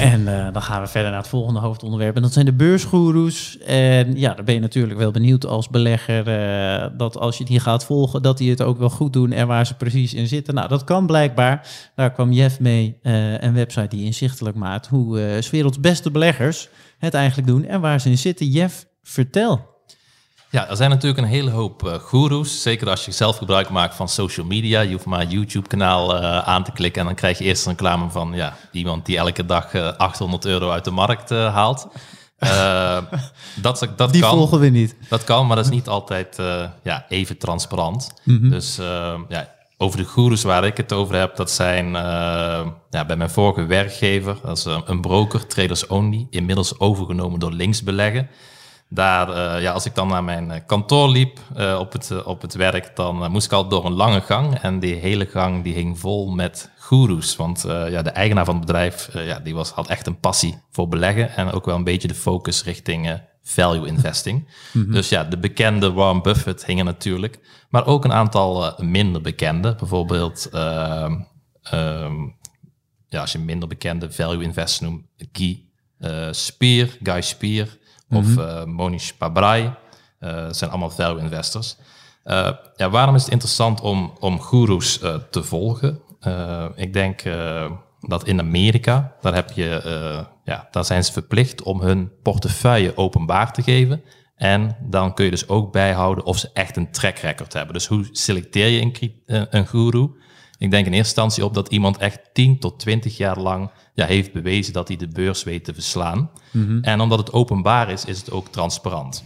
En eh, dan gaan we verder naar het volgende hoofdonderwerp. En dat zijn de beursgoeroes. En ja, dan ben je natuurlijk wel benieuwd als belegger... eh, dat als je die gaat volgen, dat die het ook wel goed doen... en waar ze precies in zitten. Nou, dat kan blijkbaar. Daar kwam Jeff mee, eh, een website die inzichtelijk maakt... hoe 's werelds beste beleggers het eigenlijk doen en waar ze in zitten. Jeff, vertel. Ja, er zijn natuurlijk een hele hoop eh goeroes. Zeker als je zelf gebruik maakt van social media. Je hoeft maar een YouTube-kanaal eh, aan te klikken en dan krijg je eerst een reclame van ja, iemand die elke dag eh, 800 euro uit de markt eh, haalt. Eh, dat dat Die kan. volgen we niet. Dat kan, maar dat is niet altijd eh, ja, even transparant. Dus eh, ja, over de goeroes waar ik het over heb, dat zijn eh, ja, bij mijn vorige werkgever, dat is eh, een broker, Traders Only, inmiddels overgenomen door Linksbeleggen. Daar, eh, ja, als ik dan naar mijn eh, kantoor liep eh, op, het, op het werk, dan moest ik al door een lange gang. En die hele gang die hing vol met goeroes. Want ja, de eigenaar van het bedrijf ja, die was, had echt een passie voor beleggen. En ook wel een beetje de focus richting value investing. Dus ja, de bekende Warren Buffett hingen natuurlijk. Maar ook een aantal minder bekende. Bijvoorbeeld, ehm, ehm, ja, als je minder bekende value investors noemt, Guy Spier, Guy Spier of eh, Monish Pabrai. Eh, dat zijn allemaal value investors. Eh, ja, waarom is het interessant om, om goeroes eh, te volgen? Eh, ik denk eh, dat in Amerika, daar, heb je, eh, ja, daar zijn ze verplicht om hun portefeuille openbaar te geven. En dan kun je dus ook bijhouden of ze echt een track record hebben. Dus hoe selecteer je een, eh, een guru? Ik denk in eerste instantie op dat iemand echt 10 tot 20 jaar lang ja, heeft bewezen dat hij de beurs weet te verslaan. En omdat het openbaar is, is het ook transparant.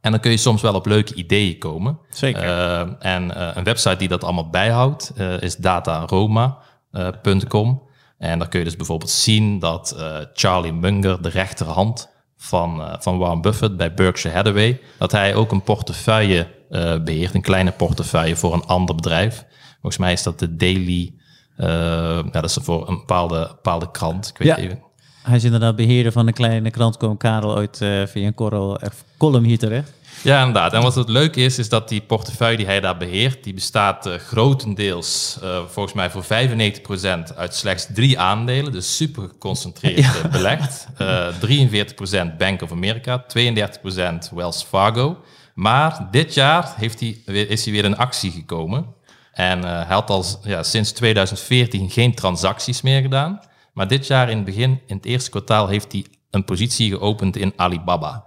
En dan kun je soms wel op leuke ideeën komen. Zeker. Eh, en eh, een website die dat allemaal bijhoudt eh, is dataroma.com. en daar kun je dus bijvoorbeeld zien dat Charlie Munger, de rechterhand van, van Warren Buffett bij Berkshire Hathaway, dat hij ook een portefeuille eh, beheert, een kleine portefeuille voor een ander bedrijf. Volgens mij is dat de Daily, eh, ja, dat is voor een bepaalde, bepaalde krant. Ik weet Ja. even. Hij is inderdaad beheerder van een kleine krant. Kwam Karel ooit eh, via een korrel, eh, column hier terecht. Ja, inderdaad. En wat het leuke is, is dat die portefeuille die hij daar beheert, die bestaat grotendeels, volgens mij voor 95% uit slechts drie aandelen. Dus super geconcentreerd belegd. Eh 43% Bank of America, 32% Wells Fargo. Maar dit jaar heeft hij, is hij weer in actie gekomen. En eh, hij had al ja, sinds 2014 geen transacties meer gedaan. Maar dit jaar in het begin, in het eerste kwartaal, heeft hij een positie geopend in Alibaba.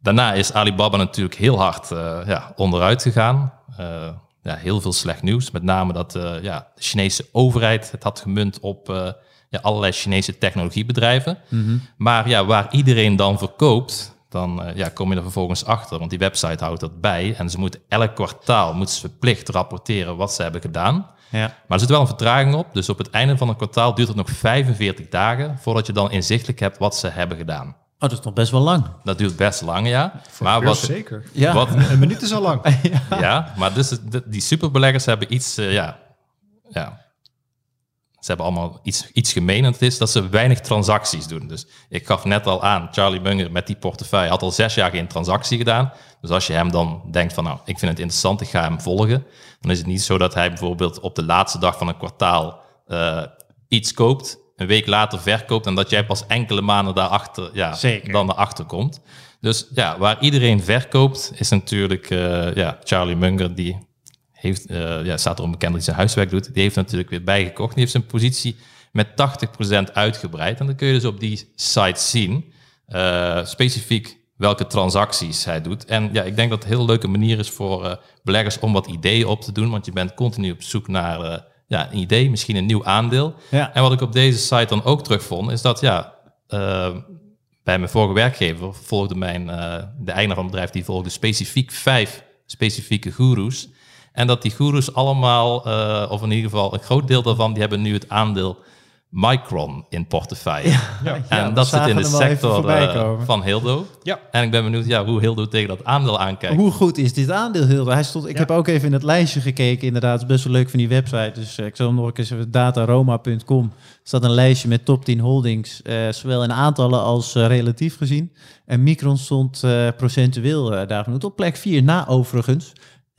Daarna is Alibaba natuurlijk heel hard uh, ja, onderuit gegaan. Uh, ja, heel veel slecht nieuws. Met name dat ja, de Chinese overheid het had gemunt op ja, allerlei Chinese technologiebedrijven. Mm -hmm. Maar ja, waar iedereen dan verkoopt, dan ja, kom je er vervolgens achter. Want die website houdt dat bij. En ze moeten elk kwartaal moeten ze verplicht rapporteren wat ze hebben gedaan. Ja. Maar er zit wel een vertraging op. Dus op het einde van een kwartaal duurt het nog 45 dagen voordat je dan inzichtelijk hebt wat ze hebben gedaan. Oh, dat is nog best wel lang. Dat duurt best lang, ja. Voor maar wat, zeker. Ja. Wat, een minuut is al lang. ja. ja, maar dus die superbeleggers hebben iets, uh, ja, ja. Ze hebben allemaal iets, iets gemeen. En het is dat ze weinig transacties doen. Dus ik gaf net al aan, Charlie Munger met die portefeuille had al zes jaar geen transactie gedaan. Dus als je hem dan denkt van, nou, ik vind het interessant, ik ga hem volgen. Dan is het niet zo dat hij bijvoorbeeld op de laatste dag van een kwartaal uh, iets koopt een week later verkoopt en dat jij pas enkele maanden daarachter, ja, Zeker. dan erachter komt. Dus ja, waar iedereen verkoopt is natuurlijk uh, ja, Charlie Munger, die heeft, uh, ja, staat er onbekend dat hij zijn huiswerk doet. Die heeft natuurlijk weer bijgekocht. Die heeft zijn positie met 80% uitgebreid. En dan kun je dus op die site zien, uh, specifiek welke transacties hij doet. En ja, ik denk dat het een heel leuke manier is voor beleggers om wat ideeën op te doen, want je bent continu op zoek naar ja, een idee, misschien een nieuw aandeel. Ja. En wat ik op deze site dan ook terugvond, is dat ja, bij mijn vorige werkgever volgde mijn, de eigenaar van het bedrijf, die volgde specifiek vijf specifieke goeroes. En dat die goeroes allemaal, uh, of in ieder geval een groot deel daarvan, die hebben nu het aandeel Micron in portefeuille. Ja, en dat zit in de sector uh, van Hildo. Ja. En ik ben benieuwd ja, hoe Hildo tegen dat aandeel aankijkt. Hoe goed is dit aandeel, Hildo? Hij stond, ik heb ook even in het lijstje gekeken. Inderdaad, het is best wel leuk van die website. Dus uh, ik zal nog eens even dataroma.com. staat een lijstje met top 10 holdings. Uh, zowel in aantallen als relatief gezien. En Micron stond procentueel daar genoemd. Op plek 4 na overigens.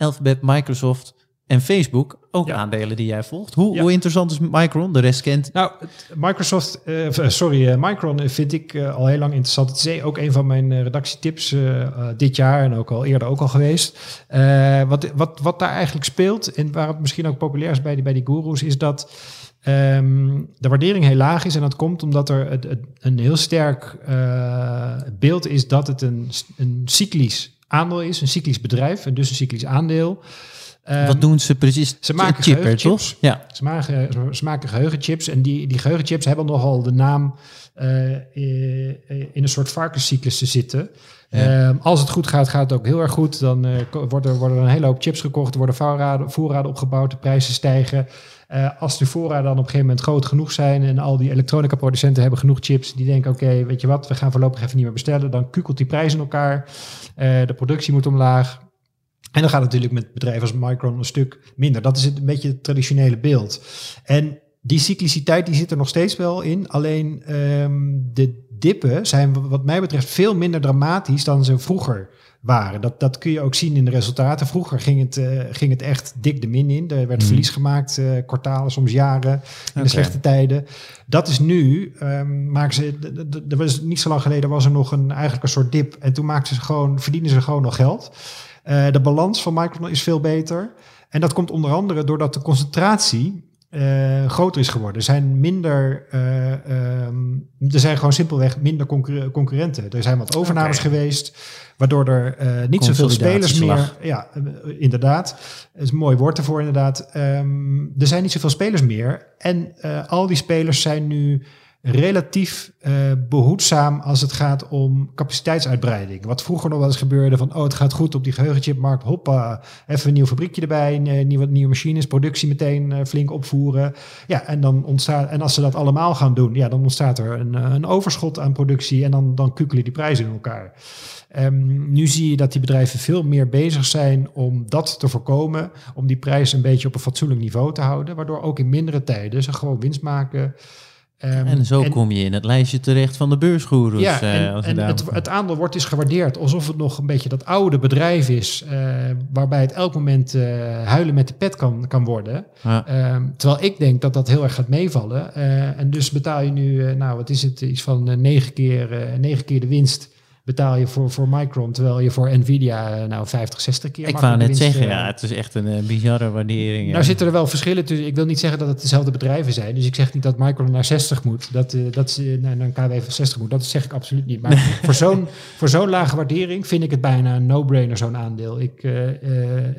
Alphabet, Microsoft, en Facebook, ook aandelen die jij volgt. Hoe, hoe, interessant is Micron? De rest kent. Nou, Microsoft, uh, sorry, uh, Micron vind ik uh, al heel lang interessant. Het is ook een van mijn redactietips dit jaar en ook al eerder ook al geweest. wat, wat, wat daar eigenlijk speelt en waar het misschien ook populair is bij die, bij die gurus, is dat um, de waardering heel laag is. En dat komt omdat er het, het, een heel sterk beeld is dat het een, een cyclisch aandeel is, een cyclisch bedrijf en dus een cyclisch aandeel. Um, Wat doen ze precies? Ze maken Chipper, toch? Ja. Ze maken, ze maken geheugenchips en die, die geheugenchips hebben nogal de naam uh, in een soort varkenscyclus te zitten. Ja. Um, als het goed gaat, gaat het ook heel erg goed. Dan uh, worden, er, worden er een hele hoop chips gekocht, worden voorraden, voorraden opgebouwd, de prijzen stijgen. Uh, als de voorraden dan op een gegeven moment groot genoeg zijn en al die elektronica producenten hebben genoeg chips, die denken: oké, weet je wat, we gaan voorlopig even niet meer bestellen. Dan kukelt die prijs in elkaar. de productie moet omlaag. En dan gaat het natuurlijk met bedrijven als Micron een stuk minder. Dat is het, een beetje het traditionele beeld. En die cycliciteit die zit er nog steeds wel in. Alleen um, de dippen zijn wat mij betreft veel minder dramatisch dan ze vroeger waren. Dat, dat kun je ook zien in de resultaten. Vroeger ging het, uh, ging het echt dik de min in. Er werd mm. verlies gemaakt, uh, kwartalen, soms jaren, in okay. de slechte tijden. Dat is nu, um, maken ze, er was niet zo lang geleden was er nog een, eigenlijk een soort dip. En toen maakten ze gewoon, verdienen ze gewoon nog geld. Uh, de balans van Micron is veel beter. En dat komt onder andere doordat de concentratie uh, groter is geworden. Er zijn minder, uh, um, er zijn gewoon simpelweg minder concur concurrenten. Er zijn wat overnames okay. geweest, waardoor er uh, niet zoveel spelers meer. Ja, inderdaad. Dat is een mooi woord ervoor, inderdaad. Um, er zijn niet zoveel spelers meer. En al die spelers zijn nu relatief uh, behoedzaam als het gaat om capaciteitsuitbreiding. Wat vroeger nog wel eens gebeurde van, oh, het gaat goed op die geheugenchipmarkt, hoppa, even een nieuw fabriekje erbij, nieuwe, nieuwe machines, productie meteen uh, flink opvoeren. Ja, en dan ontstaat, en als ze dat allemaal gaan doen, ja, dan ontstaat er een, eh, een overschot aan productie en dan, dan kukelen die prijzen in elkaar. Um, nu zie je dat die bedrijven veel meer bezig zijn om dat te voorkomen, om die prijs een beetje op een fatsoenlijk niveau te houden, waardoor ook in mindere tijden ze gewoon winst maken. Um, en zo kom je in het lijstje terecht van de beursgoeroes. Ja, en, uh, en het, het, aandeel wordt dus gewaardeerd alsof het nog een beetje dat oude bedrijf is, uh, waarbij het elk moment uh, huilen met de pet kan, kan worden. Ja. Um, terwijl ik denk dat dat heel erg gaat meevallen. en dus betaal je nu, nou wat is het, iets van negen, keer, negen keer de winst betaal je voor, voor Micron, terwijl je voor Nvidia eh, nou 50, 60 keer Ik wou net zeggen, eh, ja, het is echt een eh, bizarre waardering. ja. Nou zitten er wel verschillen tussen. Ik wil niet zeggen dat het dezelfde bedrijven zijn. Dus ik zeg niet dat Micron naar 60 moet. Dat, dat ze naar een KW van 60 moet. Dat zeg ik absoluut niet. Maar voor zo'n voor zo'n lage waardering vind ik het bijna een no-brainer zo'n aandeel. Ik,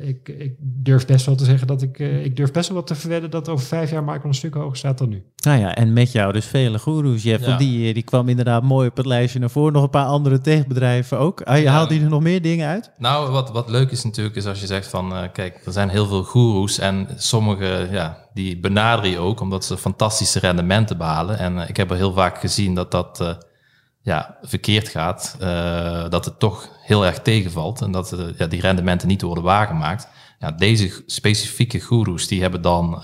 ik, ik durf best wel te zeggen dat ik... ik durf best wel wat te verwedden dat over vijf jaar Micron een stuk hoger staat dan nu. Nou ja, en met jou dus vele goeroes, Jeff. Ja. Die, die kwam inderdaad mooi op het lijstje naar voren. Nog een paar andere techbedrijven ook. Ah, je Ja. haalt die er nog meer dingen uit? Nou, wat, wat leuk is natuurlijk, is als je zegt van, eh, kijk, er zijn heel veel goeroes en sommige, ja, die benaderen je ook omdat ze fantastische rendementen behalen. En eh, ik heb er heel vaak gezien dat dat, eh, ja, verkeerd gaat, dat het toch heel erg tegenvalt en dat ja, die rendementen niet worden waargemaakt. Ja, deze specifieke goeroes, die hebben dan,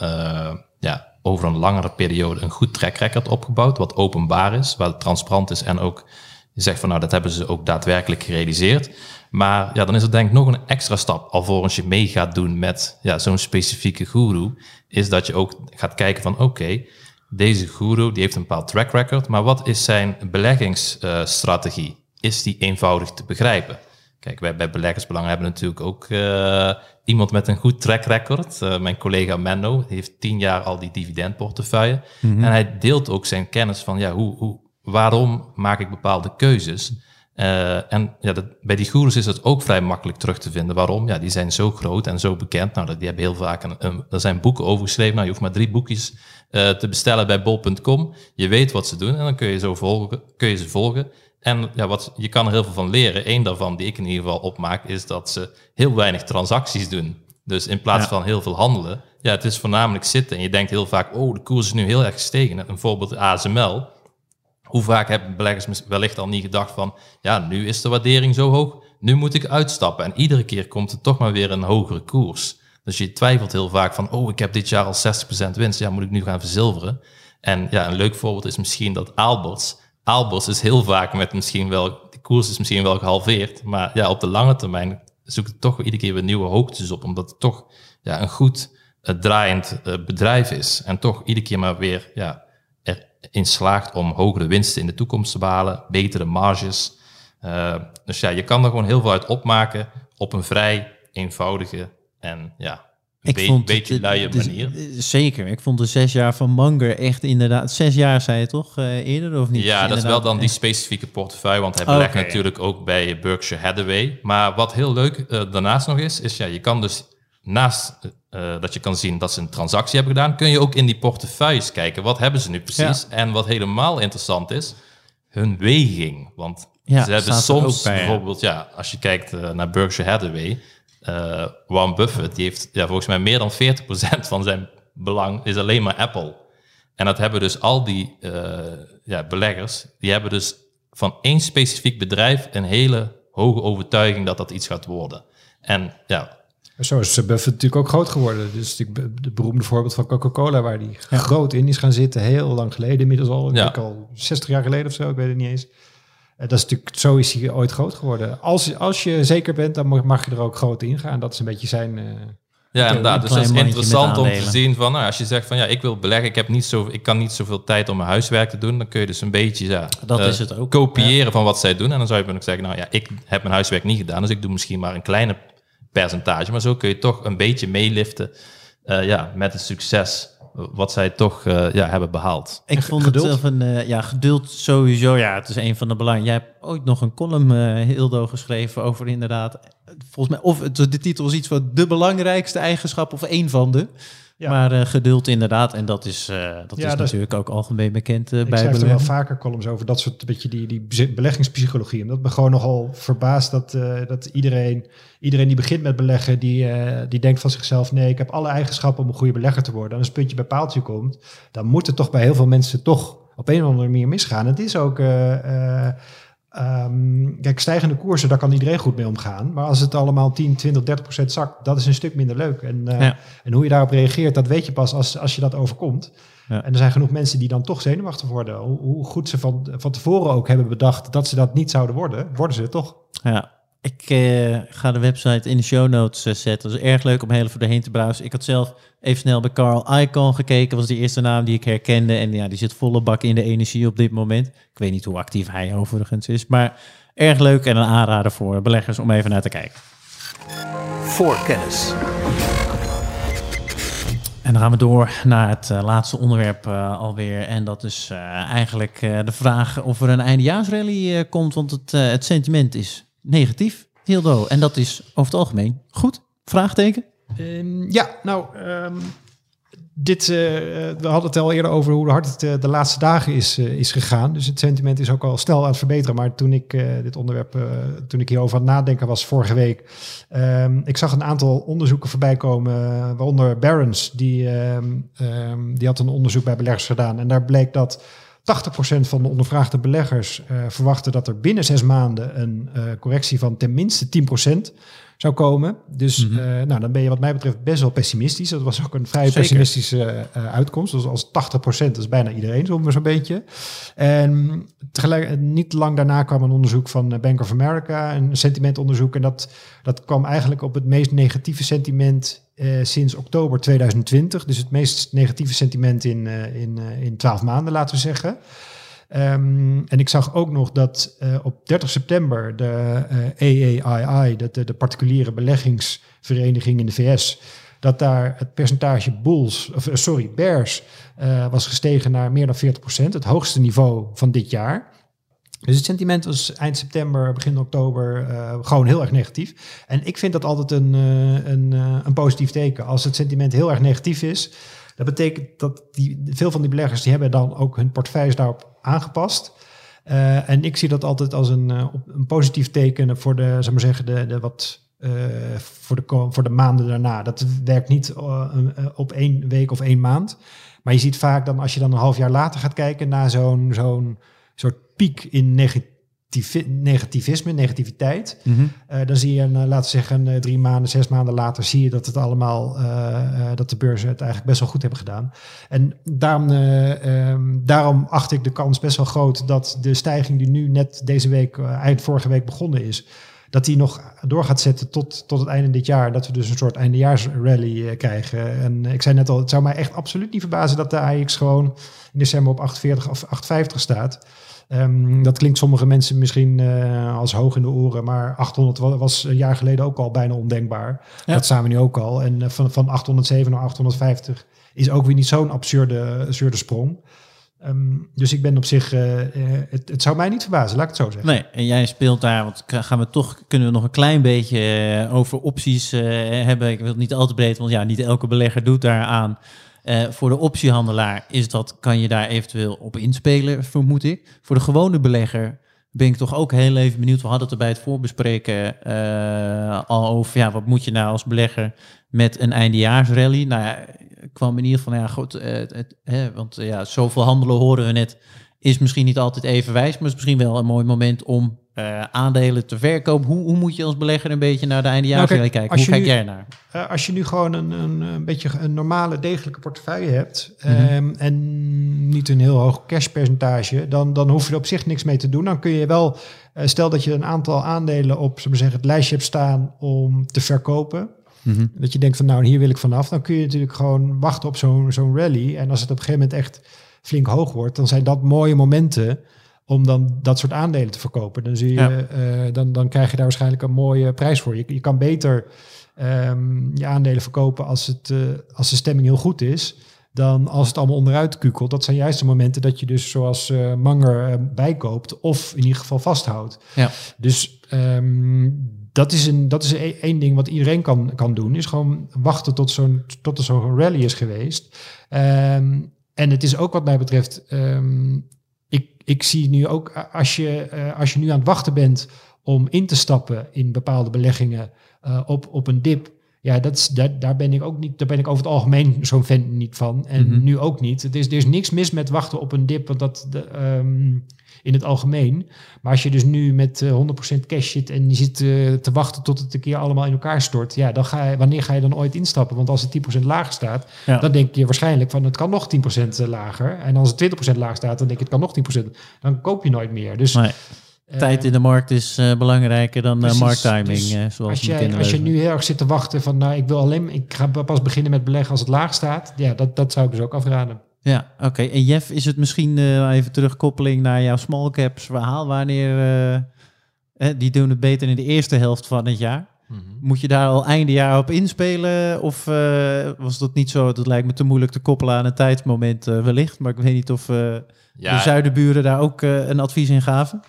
ja, over een langere periode een goed track record opgebouwd, wat openbaar is, waar het transparant is en ook je zegt van nou, dat hebben ze ook daadwerkelijk gerealiseerd. Maar ja, dan is er denk ik nog een extra stap alvorens je mee gaat doen met ja, zo'n specifieke guru. Is dat je ook gaat kijken van oké, deze guru die heeft een bepaald track record. Maar wat is zijn beleggingsstrategie? is die eenvoudig te begrijpen? Kijk, wij bij Beleggersbelang hebben natuurlijk ook eh, iemand met een goed track record. Eh, mijn collega Menno heeft tien jaar al die dividendportefeuille. En hij deelt ook zijn kennis van ja, hoe, hoe, waarom maak ik bepaalde keuzes. Eh, en ja, dat, bij die goeroes is het ook vrij makkelijk terug te vinden. Waarom? Ja, die zijn zo groot en zo bekend. Nou, dat- die hebben heel vaak een, een, er zijn boeken over geschreven. Nou, je hoeft maar drie boekjes eh, te bestellen bij bol.com. Je weet wat ze doen en dan kun je, zo volgen, kun je ze volgen. En ja, wat, je kan er heel veel van leren. Eén daarvan, die ik in ieder geval opmaak, is dat ze heel weinig transacties doen. Dus in plaats Ja. van heel veel handelen, ja, het is voornamelijk zitten. En je denkt heel vaak, oh, de koers is nu heel erg gestegen. Een voorbeeld ASML. Hoe vaak hebben beleggers wellicht al niet gedacht van, ja, nu is de waardering zo hoog, nu moet ik uitstappen. En iedere keer komt er toch maar weer een hogere koers. Dus je twijfelt heel vaak van, oh, ik heb dit jaar al 60% winst, ja, moet ik nu gaan verzilveren? En ja, een leuk voorbeeld is misschien dat Aalborst. Aalborst is heel vaak met misschien wel, de koers is misschien wel gehalveerd, maar ja, op de lange termijn zoekt het toch iedere keer weer nieuwe hoogtes op, omdat het toch ja, een goed eh, draaiend eh, bedrijf is. En toch iedere keer maar weer ja, erin slaagt om hogere winsten in de toekomst te behalen, betere marges. Eh, dus ja, je kan er gewoon heel veel uit opmaken op een vrij eenvoudige en ja, een be- beetje het- luie manier. eh, Zeker. Ik vond de zes jaar van Munger echt inderdaad... Zes jaar zei je toch eh, eerder of niet? Ja, dat is wel dan die specifieke portefeuille, want hij ja. natuurlijk ook bij Berkshire Hathaway. Maar wat heel leuk daarnaast nog is, is ja, je kan dus naast eh, dat je kan zien dat ze een transactie hebben gedaan, kun je ook in die portefeuilles kijken. Wat hebben ze nu precies? En wat helemaal interessant is, hun weging. Want Ja, ze hebben soms bij, bijvoorbeeld, ja, als je kijkt eh, naar Berkshire Hathaway, eh Warren Buffett, die heeft ja, volgens mij meer dan 40% van zijn belang is alleen maar Apple. En dat hebben dus al die eh, ja, beleggers, die hebben dus van één specifiek bedrijf een hele hoge overtuiging dat dat iets gaat worden. En ja, Zo is Buffett natuurlijk ook groot geworden. Dus het beroemde voorbeeld van Coca-Cola, waar die groot in is gaan zitten, heel lang geleden, inmiddels al, ik Ja. al 60 jaar geleden of zo, ik weet het niet eens. Eh, Dat is natuurlijk, zo is hij ooit groot geworden. Als, als je zeker bent, dan mag- je er ook groot in gaan. Dat is een beetje zijn... eh, Ja, inderdaad. Dus dat is interessant om te zien van, nou, als je zegt van, ja, ik wil beleggen, ik heb niet zo, ik kan niet zoveel tijd om mijn huiswerk te doen, dan kun je dus een beetje, ja, Dat eh, is het ook. kopiëren van wat zij doen. En dan zou je kunnen zeggen, nou ja, ik heb mijn huiswerk niet gedaan, dus ik doe misschien maar een kleine percentage, maar zo kun je toch een beetje meeliften, eh, ja, met het succes wat zij toch, eh, ja, hebben behaald. Ik vond geduld? het zelf een... eh, ja, geduld sowieso. Ja, het is een van de belangrijke... Jij hebt ooit nog een column, eh Hildo, geschreven over inderdaad... Volgens mij, of het, de titel is iets van de belangrijkste eigenschap of één van de. Ja. Maar eh, geduld inderdaad. En dat is, eh, dat Ja, is dat is- natuurlijk ook algemeen bekend eh, ik bij schrijf er wel vaker columns over, dat soort beetje die, die beleggingspsychologie. Omdat me gewoon nogal verbaast dat, dat iedereen, iedereen die begint met beleggen, die, die denkt van zichzelf, nee, ik heb alle eigenschappen om een goede belegger te worden. En als het puntje bij paaltje komt, dan moet het toch bij heel veel mensen toch op een of andere manier misgaan. Het is ook... ehm, kijk, stijgende koersen, daar kan iedereen goed mee omgaan. Maar als het allemaal 10, 20, 30 procent zakt, dat is een stuk minder leuk. En, eh, Ja. en hoe je daarop reageert, dat weet je pas als, als je dat overkomt. Ja. En er zijn genoeg mensen die dan toch zenuwachtig worden. Hoe, hoe goed ze van, van tevoren ook hebben bedacht dat ze dat niet zouden worden, worden ze toch. Ja, ik eh, ga de website in de show notes eh, zetten. Dat is erg leuk om heel even doorheen te browsen. Ik had zelf even snel bij Carl Icahn gekeken. was de eerste naam die ik herkende. En ja, die zit volle bak in de energie op dit moment. Ik weet niet hoe actief hij overigens is. Maar Erg leuk en een aanrader voor beleggers om even naar te kijken. Voor kennis. En dan gaan we door naar het uh, laatste onderwerp uh, alweer. En dat is uh, eigenlijk de vraag of er een eindejaarsrally komt. Want het, het sentiment is negatief, Hildo. En dat is over het algemeen goed? Vraagteken? Um, ja, nou, um, dit, uh, we hadden het al eerder over hoe hard het uh, de laatste dagen is, uh, is gegaan. Dus het sentiment is ook al snel aan het verbeteren. Maar toen ik dit onderwerp, toen ik hierover aan het nadenken was vorige week, um, ik zag een aantal onderzoeken voorbij komen, waaronder Barron's, die, die had een onderzoek bij beleggers gedaan. En daar bleek dat 80% van de ondervraagde beleggers verwachten dat er binnen zes maanden een correctie van ten minste 10% zou komen. Dus mm -hmm. uh, nou, dan ben je wat mij betreft best wel pessimistisch. Dat was ook een vrij Zeker. pessimistische uh, uitkomst. Dus als 80% is bijna iedereen zo'n zo'n beetje. En tegelijk, niet lang daarna kwam een onderzoek van Bank of America, een sentimentonderzoek. En dat, dat kwam eigenlijk op het meest negatieve sentiment uh, sinds oktober 2020. Dus het meest negatieve sentiment in, in, in 12 maanden, laten we zeggen. Um, en ik zag ook nog dat uh, op 30 september de uh, AAII, de, de, particuliere beleggingsvereniging in de VS, dat daar het percentage bulls, of uh, sorry, bears, was gestegen naar meer dan 40%, het hoogste niveau van dit jaar. Dus het sentiment was eind september, begin oktober gewoon heel erg negatief. En ik vind dat altijd een, een, een positief teken. Als het sentiment heel erg negatief is, dat betekent dat die, veel van die beleggers die hebben dan ook hun portefeuilles daarop aangepast. Uh, en ik zie dat altijd als een, uh, een positief teken voor de, zeg maar zeggen, de, de wat uh, voor, de, voor de maanden daarna. Dat werkt niet op één week of één maand. Maar je ziet vaak dan, als je dan een half jaar later gaat kijken naar zo'n zo'n soort piek in negativisme, negativiteit. Mm -hmm. uh, dan zie je, uh, laten we zeggen, uh, drie maanden, zes maanden later, zie je dat het allemaal, dat de beurzen het eigenlijk best wel goed hebben gedaan. En daarom, um, daarom acht ik de kans best wel groot dat de stijging die nu net deze week, eind vorige week begonnen is, dat die nog door gaat zetten tot, tot het einde dit jaar. Dat we dus een soort eindejaarsrally krijgen. En ik zei net al, het zou mij echt absoluut niet verbazen dat de AX gewoon in december op 48 of 850 staat. Um, dat klinkt sommige mensen misschien uh, als hoog in de oren, maar 800 was een jaar geleden ook al bijna ondenkbaar. Ja. Dat staan we nu ook al. En uh, van, van 807 naar 850 is ook weer niet zo'n absurde, absurde sprong. Um, dus ik ben op zich, uh, het, het, zou mij niet verbazen, laat ik het zo zeggen. Nee, en jij speelt daar, want gaan we toch, kunnen we nog een klein beetje over opties hebben. Ik wil het niet al te breed, want ja, niet elke belegger doet daar aan. Uh, voor de optiehandelaar is dat, kan je daar eventueel op inspelen, vermoed ik. Voor de gewone belegger ben ik toch ook heel even benieuwd. We hadden het er bij het voorbespreken uh, al over, ja, wat moet je nou als belegger met een eindejaarsrally? Nou ja, kwam in ieder geval, ja, goed, het, het, hè, want ja, zoveel handelen horen we net, is misschien niet altijd even wijs, maar is misschien wel een mooi moment om uh, aandelen te verkopen. Hoe, hoe, moet je als belegger een beetje naar de nou, kijken? Hoe kijk nu, jij naar? Uh, als je nu gewoon een, een, een, beetje een normale, degelijke portefeuille hebt... Mm -hmm. um, en niet een heel hoog cashpercentage... Dan, dan hoef je er op zich niks mee te doen. Dan kun je wel, uh, stel dat je een aantal aandelen op zeggen, het lijstje hebt staan om te verkopen... Mm -hmm. Dat je denkt van nou, hier wil ik vanaf. Dan kun je natuurlijk gewoon wachten op zo'n zo'n rally. En als het op een gegeven moment echt flink hoog wordt... dan zijn dat mooie momenten om dan dat soort aandelen te verkopen. Dan, zie je, ja. uh, dan, dan krijg je daar waarschijnlijk een mooie prijs voor. Je, je kan beter um, je aandelen verkopen als, het, uh, als de stemming heel goed is, dan als het allemaal onderuit kukelt. Dat zijn juist de momenten dat je dus zoals uh, Manger bijkoopt of in ieder geval vasthoudt. Ja. Dus um, dat is, een, dat is één ding wat iedereen kan, kan doen, is gewoon wachten tot, zo'n, tot er zo'n rally is geweest. Um, en het is ook wat mij betreft ik zie nu ook als je, uh, als je nu aan het wachten bent om in te stappen in bepaalde beleggingen uh, op, op een dip. Ja, dat is, daar, daar ben ik ook niet, daar ben ik over het algemeen zo'n fan niet van. En mm -hmm. nu ook niet. Het is, er is niks mis met wachten op een dip, want dat de, um, in het algemeen. Maar als je dus nu met uh, 100% cash zit en je zit uh, te wachten tot het een keer allemaal in elkaar stort. Ja, dan ga je, wanneer ga je dan ooit instappen? Want als het 10% lager staat, ja. dan denk je waarschijnlijk van het kan nog 10% lager. En als het 20% laag staat, dan denk je het kan nog 10%. Dan koop je nooit meer. Dus... Nee. Tijd in de markt is uh, belangrijker dan uh, markttiming, dus uh, zoals als, jij, als je nu heel erg zit te wachten van, nou, ik wil alleen, ik ga pas beginnen met beleggen als het laag staat, ja, dat, dat zou ik dus ook afraden. Ja, oké. Okay. En Jeff, is het misschien uh, even terugkoppeling naar jouw small caps verhaal? Wanneer, uh, hè, die doen het beter in de eerste helft van het jaar. Moet je daar al einde jaar op inspelen? Of eh, was dat niet zo? Dat lijkt me te moeilijk te koppelen aan een tijdsmoment eh, wellicht. Maar ik weet niet of eh, Ja. de zuidenburen daar ook eh, een advies in gaven.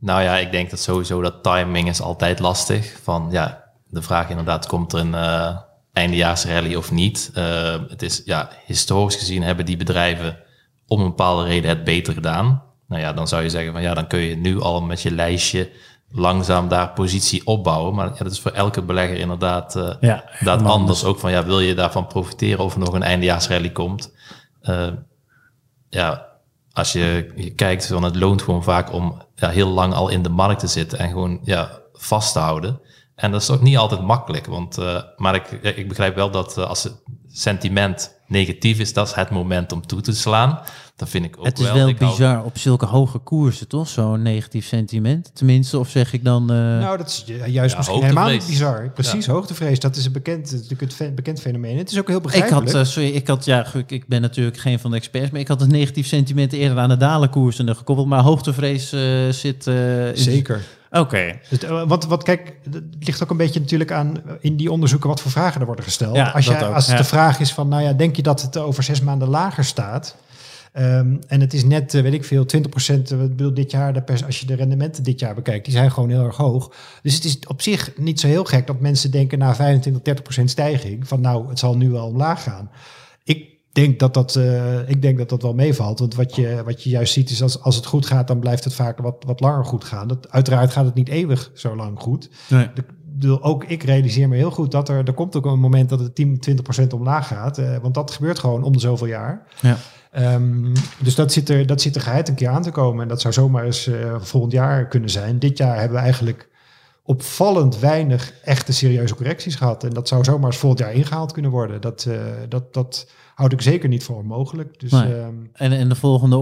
Nou ja, ik denk dat sowieso dat timing is altijd lastig. Van ja, de vraag inderdaad, komt er een eh eindejaarsrally of niet? Eh, het is, ja, historisch gezien hebben die bedrijven om een bepaalde reden het beter gedaan. Nou ja, dan zou je zeggen van ja, dan kun je nu al met je lijstje langzaam daar positie opbouwen. Maar ja, dat is voor elke belegger inderdaad, eh Ja, helemaal anders. Ook van ja, wil je daarvan profiteren of er nog een eindejaarsrally komt? Eh, ja, als je, je kijkt, van het loont gewoon vaak om ja, heel lang al in de markt te zitten en gewoon ja, vast te houden. En dat is ook niet altijd makkelijk. Want, eh, maar ik, ik begrijp wel dat eh, als het sentiment negatief is, dat is het moment om toe te slaan. Dat vind ik ook Het is wel. wel Ik hou- bizar op zulke hoge koersen, toch? Zo'n negatief sentiment. Tenminste, of zeg ik dan... eh, Nou, dat is ju- juist Ja, misschien helemaal niet bizar. Precies, hoogtevrees. Dat is een bekend, natuurlijk het fe- bekend fenomeen. Het is ook heel ik begrijpelijk. had, eh, sorry, ik had, ja, ik ben natuurlijk geen van de experts, maar ik had het negatief sentiment eerder aan de dalenkoersen gekoppeld. Maar hoogtevrees zit... eh, in- Zeker. Oké. Dus, eh, want, wat kijk, het ligt ook een beetje natuurlijk aan eh, in die onderzoeken wat voor vragen er worden gesteld. Ja, als je, als het ja. de vraag is van, nou ja, denk je dat het over zes maanden lager staat? Ehm, en het is net, eh, weet ik veel, 20 ik bedoel, dit jaar, de pers, als je de rendementen dit jaar bekijkt, die zijn gewoon heel erg hoog. Dus het is op zich niet zo heel gek dat mensen denken na 25, 30% stijging, van nou, het zal nu wel omlaag gaan. Ik denk dat dat, eh, ik denk dat dat wel meevalt. Want wat je, wat je juist ziet is als, als het goed gaat, dan blijft het vaak wat, wat langer goed gaan. Dat, uiteraard gaat het niet eeuwig zo lang goed. Nee. Ik bedoel, ook ik realiseer me heel goed dat er, er komt ook een moment dat het 10, 20% omlaag gaat. eh, want dat gebeurt gewoon om de zoveel jaar. Ja. Ehm, dus dat zit, er, dat zit er geheid een keer aan te komen. En dat zou zomaar eens eh, volgend jaar kunnen zijn. Dit jaar hebben we eigenlijk opvallend weinig echte serieuze correcties gehad. En dat zou zomaar eens volgend jaar ingehaald kunnen worden. Dat, eh, dat, dat houd ik zeker niet voor onmogelijk. Dus Nee. ehm, En, en de volgende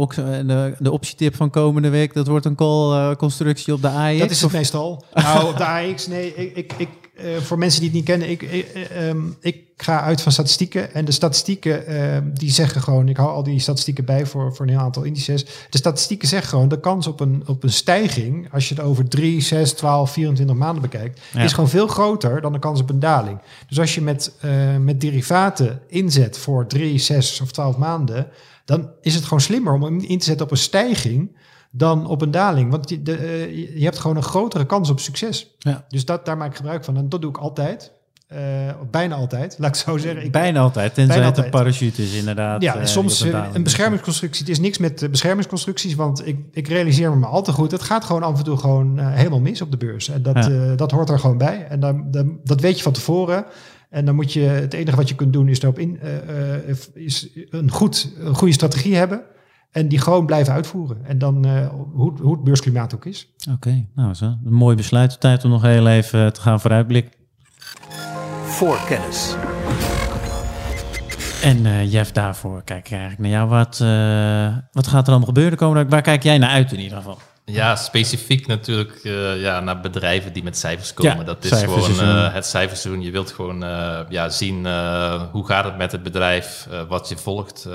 de, de optietip van komende week, dat wordt een call-constructie op de AEX? Dat is het of- meestal. Nou, op de AX, nee, ik, ik, ik, eh, voor mensen die het niet kennen, ik, ik, eh, ehm, ik ga uit van statistieken. En de statistieken, ehm, die zeggen gewoon, ik hou al die statistieken bij voor, voor een heel aantal indices. De statistieken zeggen gewoon, de kans op een, op een stijging, als je het over 3, 6, 12, 24 maanden bekijkt, Ja. is gewoon veel groter dan de kans op een daling. Dus als je met, eh, met derivaten inzet voor 3, 6 of 12 maanden, dan is het gewoon slimmer om in te zetten op een stijging dan op een daling. Want je, de, eh, je- je hebt gewoon een grotere kans op succes. Ja. Dus dat, daar maak ik gebruik van. En dat doe ik altijd. Eh, bijna altijd, laat ik zo zeggen. Ik, Bijna altijd, tenzij Bijna het een parachute is inderdaad. ja, eh, soms een is. beschermingsconstructie. Het is niks met beschermingsconstructies, want ik, ik realiseer me maar al te goed. Het gaat gewoon af en toe gewoon helemaal mis op de beurs. En dat, Ja. dat hoort er gewoon bij. En dan, dan, dat weet je van tevoren. En dan moet je, het enige wat je kunt doen is erop in, is een, goed, een goede strategie hebben. En die gewoon blijven uitvoeren. En dan, eh, hoe, hoe het beursklimaat ook is. Oké, nou zo. Een mooi besluit. Tijd om nog heel even eh, te gaan vooruitblikken. Voorkennis. En eh, Jeff, daarvoor kijk ik eigenlijk naar jou. Wat, eh, wat gaat er allemaal gebeuren de komende Waar kijk jij naar uit in ieder geval? Ja, specifiek natuurlijk eh, ja, naar bedrijven die met cijfers komen. Ja, dat is cijferseizoen. gewoon eh, het cijferseizoen. Je wilt gewoon eh, ja, zien hoe gaat het met het bedrijf, wat je volgt.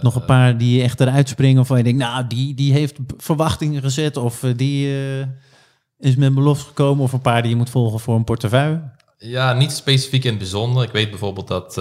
Nog een paar die echt eruit springen of waar je denkt, nou, die, die heeft verwachtingen gezet of die is met belofte gekomen of een paar die je moet volgen voor een portefeuille. Ja, niet specifiek in het bijzonder. Ik weet bijvoorbeeld dat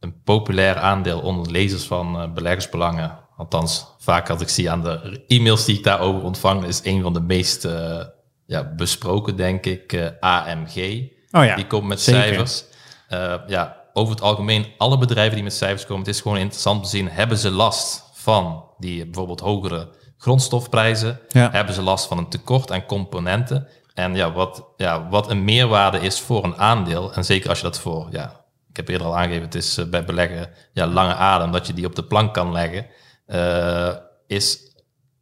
een populair aandeel onder lezers van beleggersbelangen, althans vaak als ik zie aan de e-mails die ik daarover ontvang, is een van de meest eh, ja, besproken, denk ik, eh, AMG. Oh ja, die komt met zeker. cijfers. Eh, ja, over het algemeen, alle bedrijven die met cijfers komen, het is gewoon interessant om te zien, hebben ze last van die bijvoorbeeld hogere grondstofprijzen? Ja. Hebben ze last van een tekort aan componenten? En ja, wat, ja, wat een meerwaarde is voor een aandeel, en zeker als je dat voor, ja, ik heb eerder al aangegeven, het is bij beleggen ja, lange adem, dat je die op de plank kan leggen, eh, is,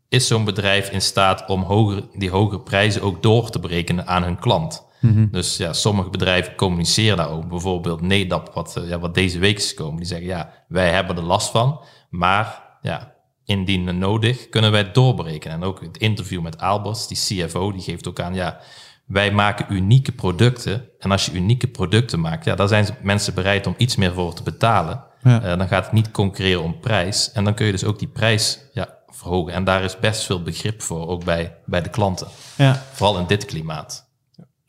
is zo'n bedrijf in staat om hoger, die hogere prijzen ook door te berekenen aan hun klant. Dus ja, sommige bedrijven communiceren daar ook. Bijvoorbeeld Nedap, wat, eh, ja, wat deze week is gekomen. Die zeggen, ja, wij hebben er last van. Maar ja, indien nodig, kunnen wij het doorberekenen. En ook het interview met Albers, die CFO, die geeft ook aan, ja, wij maken unieke producten. En als je unieke producten maakt, ja, daar zijn mensen bereid om iets meer voor te betalen. Ja. Eh, dan gaat het niet concurreren om prijs. En dan kun je dus ook die prijs ja, verhogen. En daar is best veel begrip voor, ook bij, bij de klanten. Ja, Vooral in dit klimaat.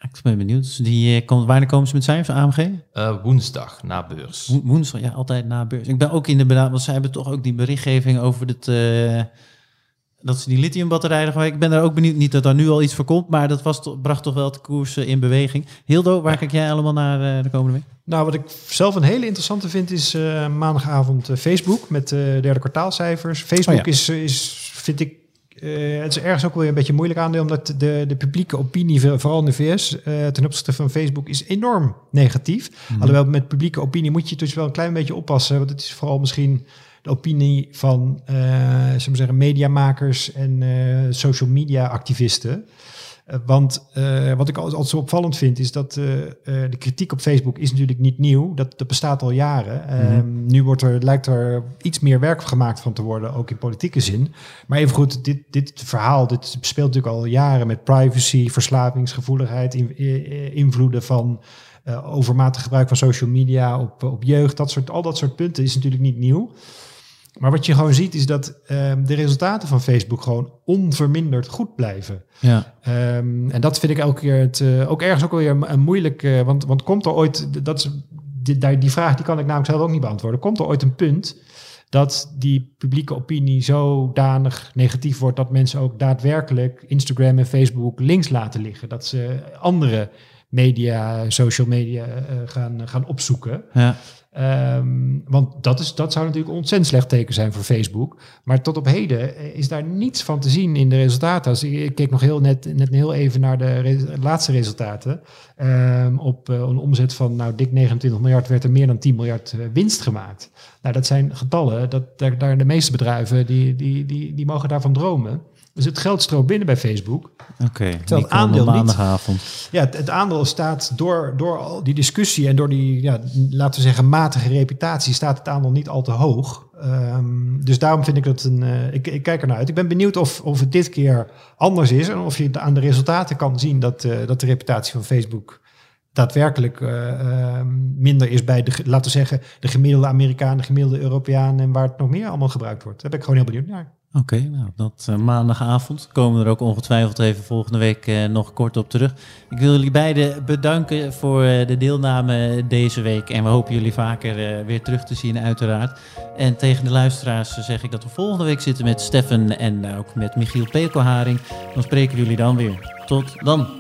ik ben benieuwd. Dus die, eh, komt, wanneer komen ze met cijfers, AMG? Eh, woensdag na beurs. Wo- Woensdag, ja, altijd na beurs. Ik ben ook in de beraad, want zij hebben toch ook die berichtgeving over het, dat ze die lithiumbatterijen. Ik ben daar ook benieuwd, niet dat daar nu al iets voor komt, maar dat was, bracht toch wel de koers in beweging. Hildo, waar kijk jij allemaal naar eh, de komende week? Nou, wat ik zelf een hele interessante vind is eh, maandagavond eh, Facebook met de derde kwartaalcijfers. Facebook Oh ja. is, is, vind ik, het is ergens ook wel weer een beetje moeilijk aandeel, omdat de, de publieke opinie, vooral in de VS, ten opzichte van Facebook, is enorm negatief. Alhoewel met publieke opinie moet je dus wel een klein beetje oppassen, want het is vooral misschien de opinie van, zullen we zeggen, mediamakers en eh, social media activisten. Eh, want wat ik al- altijd zo opvallend vind, is dat de kritiek op Facebook is natuurlijk niet nieuw. Dat, dat bestaat al jaren. Ehm, nu wordt er, lijkt er iets meer werk gemaakt van te worden, ook in politieke zin. Maar evengoed, dit, dit verhaal dit speelt natuurlijk al jaren met privacy, verslavingsgevoeligheid, in- invloeden van overmatig gebruik van social media op, op jeugd. Dat soort, al dat soort punten is natuurlijk niet nieuw. Maar wat je gewoon ziet is dat ehm, de resultaten van Facebook gewoon onverminderd goed blijven. Ja, Ehm, en dat vind ik elke keer het, eh, ook ergens ook weer een, een moeilijk. eh, want, want komt er ooit, dat is, die, die vraag die kan ik namelijk zelf ook niet beantwoorden. Komt er ooit een punt dat die publieke opinie zodanig negatief wordt dat mensen ook daadwerkelijk Instagram en Facebook links laten liggen? Dat ze andere media, social media eh, gaan, gaan opzoeken. ja. Ehm, want dat, is, dat zou natuurlijk een ontzettend slecht teken zijn voor Facebook. Maar tot op heden eh, is daar niets van te zien in de resultaten. Ik, keek nog heel net, net heel even naar de laatste resultaten. Ehm, op eh, een omzet van nou, dik 29 miljard werd er meer dan 10 miljard eh, winst gemaakt. Nou, dat zijn getallen, dat, daar de meeste bedrijven die, die, die, die mogen daarvan dromen. Dus het geld stroomt binnen bij Facebook. Oké, die het aandeel maandagavond. Ja, het, het aandeel staat door, door al die discussie en door die, ja, laten we zeggen, matige reputatie, staat het aandeel niet al te hoog. Ehm, dus daarom vind ik dat een. eh, ik, ik kijk ernaar uit. Ik ben benieuwd of, of het dit keer anders is en of je aan de resultaten kan zien dat, eh, dat de reputatie van Facebook daadwerkelijk eh, ehm, minder is bij de, laten we zeggen, de gemiddelde Amerikaan, de gemiddelde Europeaan en waar het nog meer allemaal gebruikt wordt. Daar ben ik gewoon heel benieuwd naar. Oké, nou, dat eh, maandagavond komen we er ook ongetwijfeld even volgende week eh, nog kort op terug. Ik wil jullie beiden bedanken voor eh, de deelname deze week. En we hopen jullie vaker weer terug te zien, uiteraard. En tegen de luisteraars zeg ik dat we volgende week zitten met Steffen en ook met Michiel Pekelharing. Dan spreken jullie dan weer. Tot dan.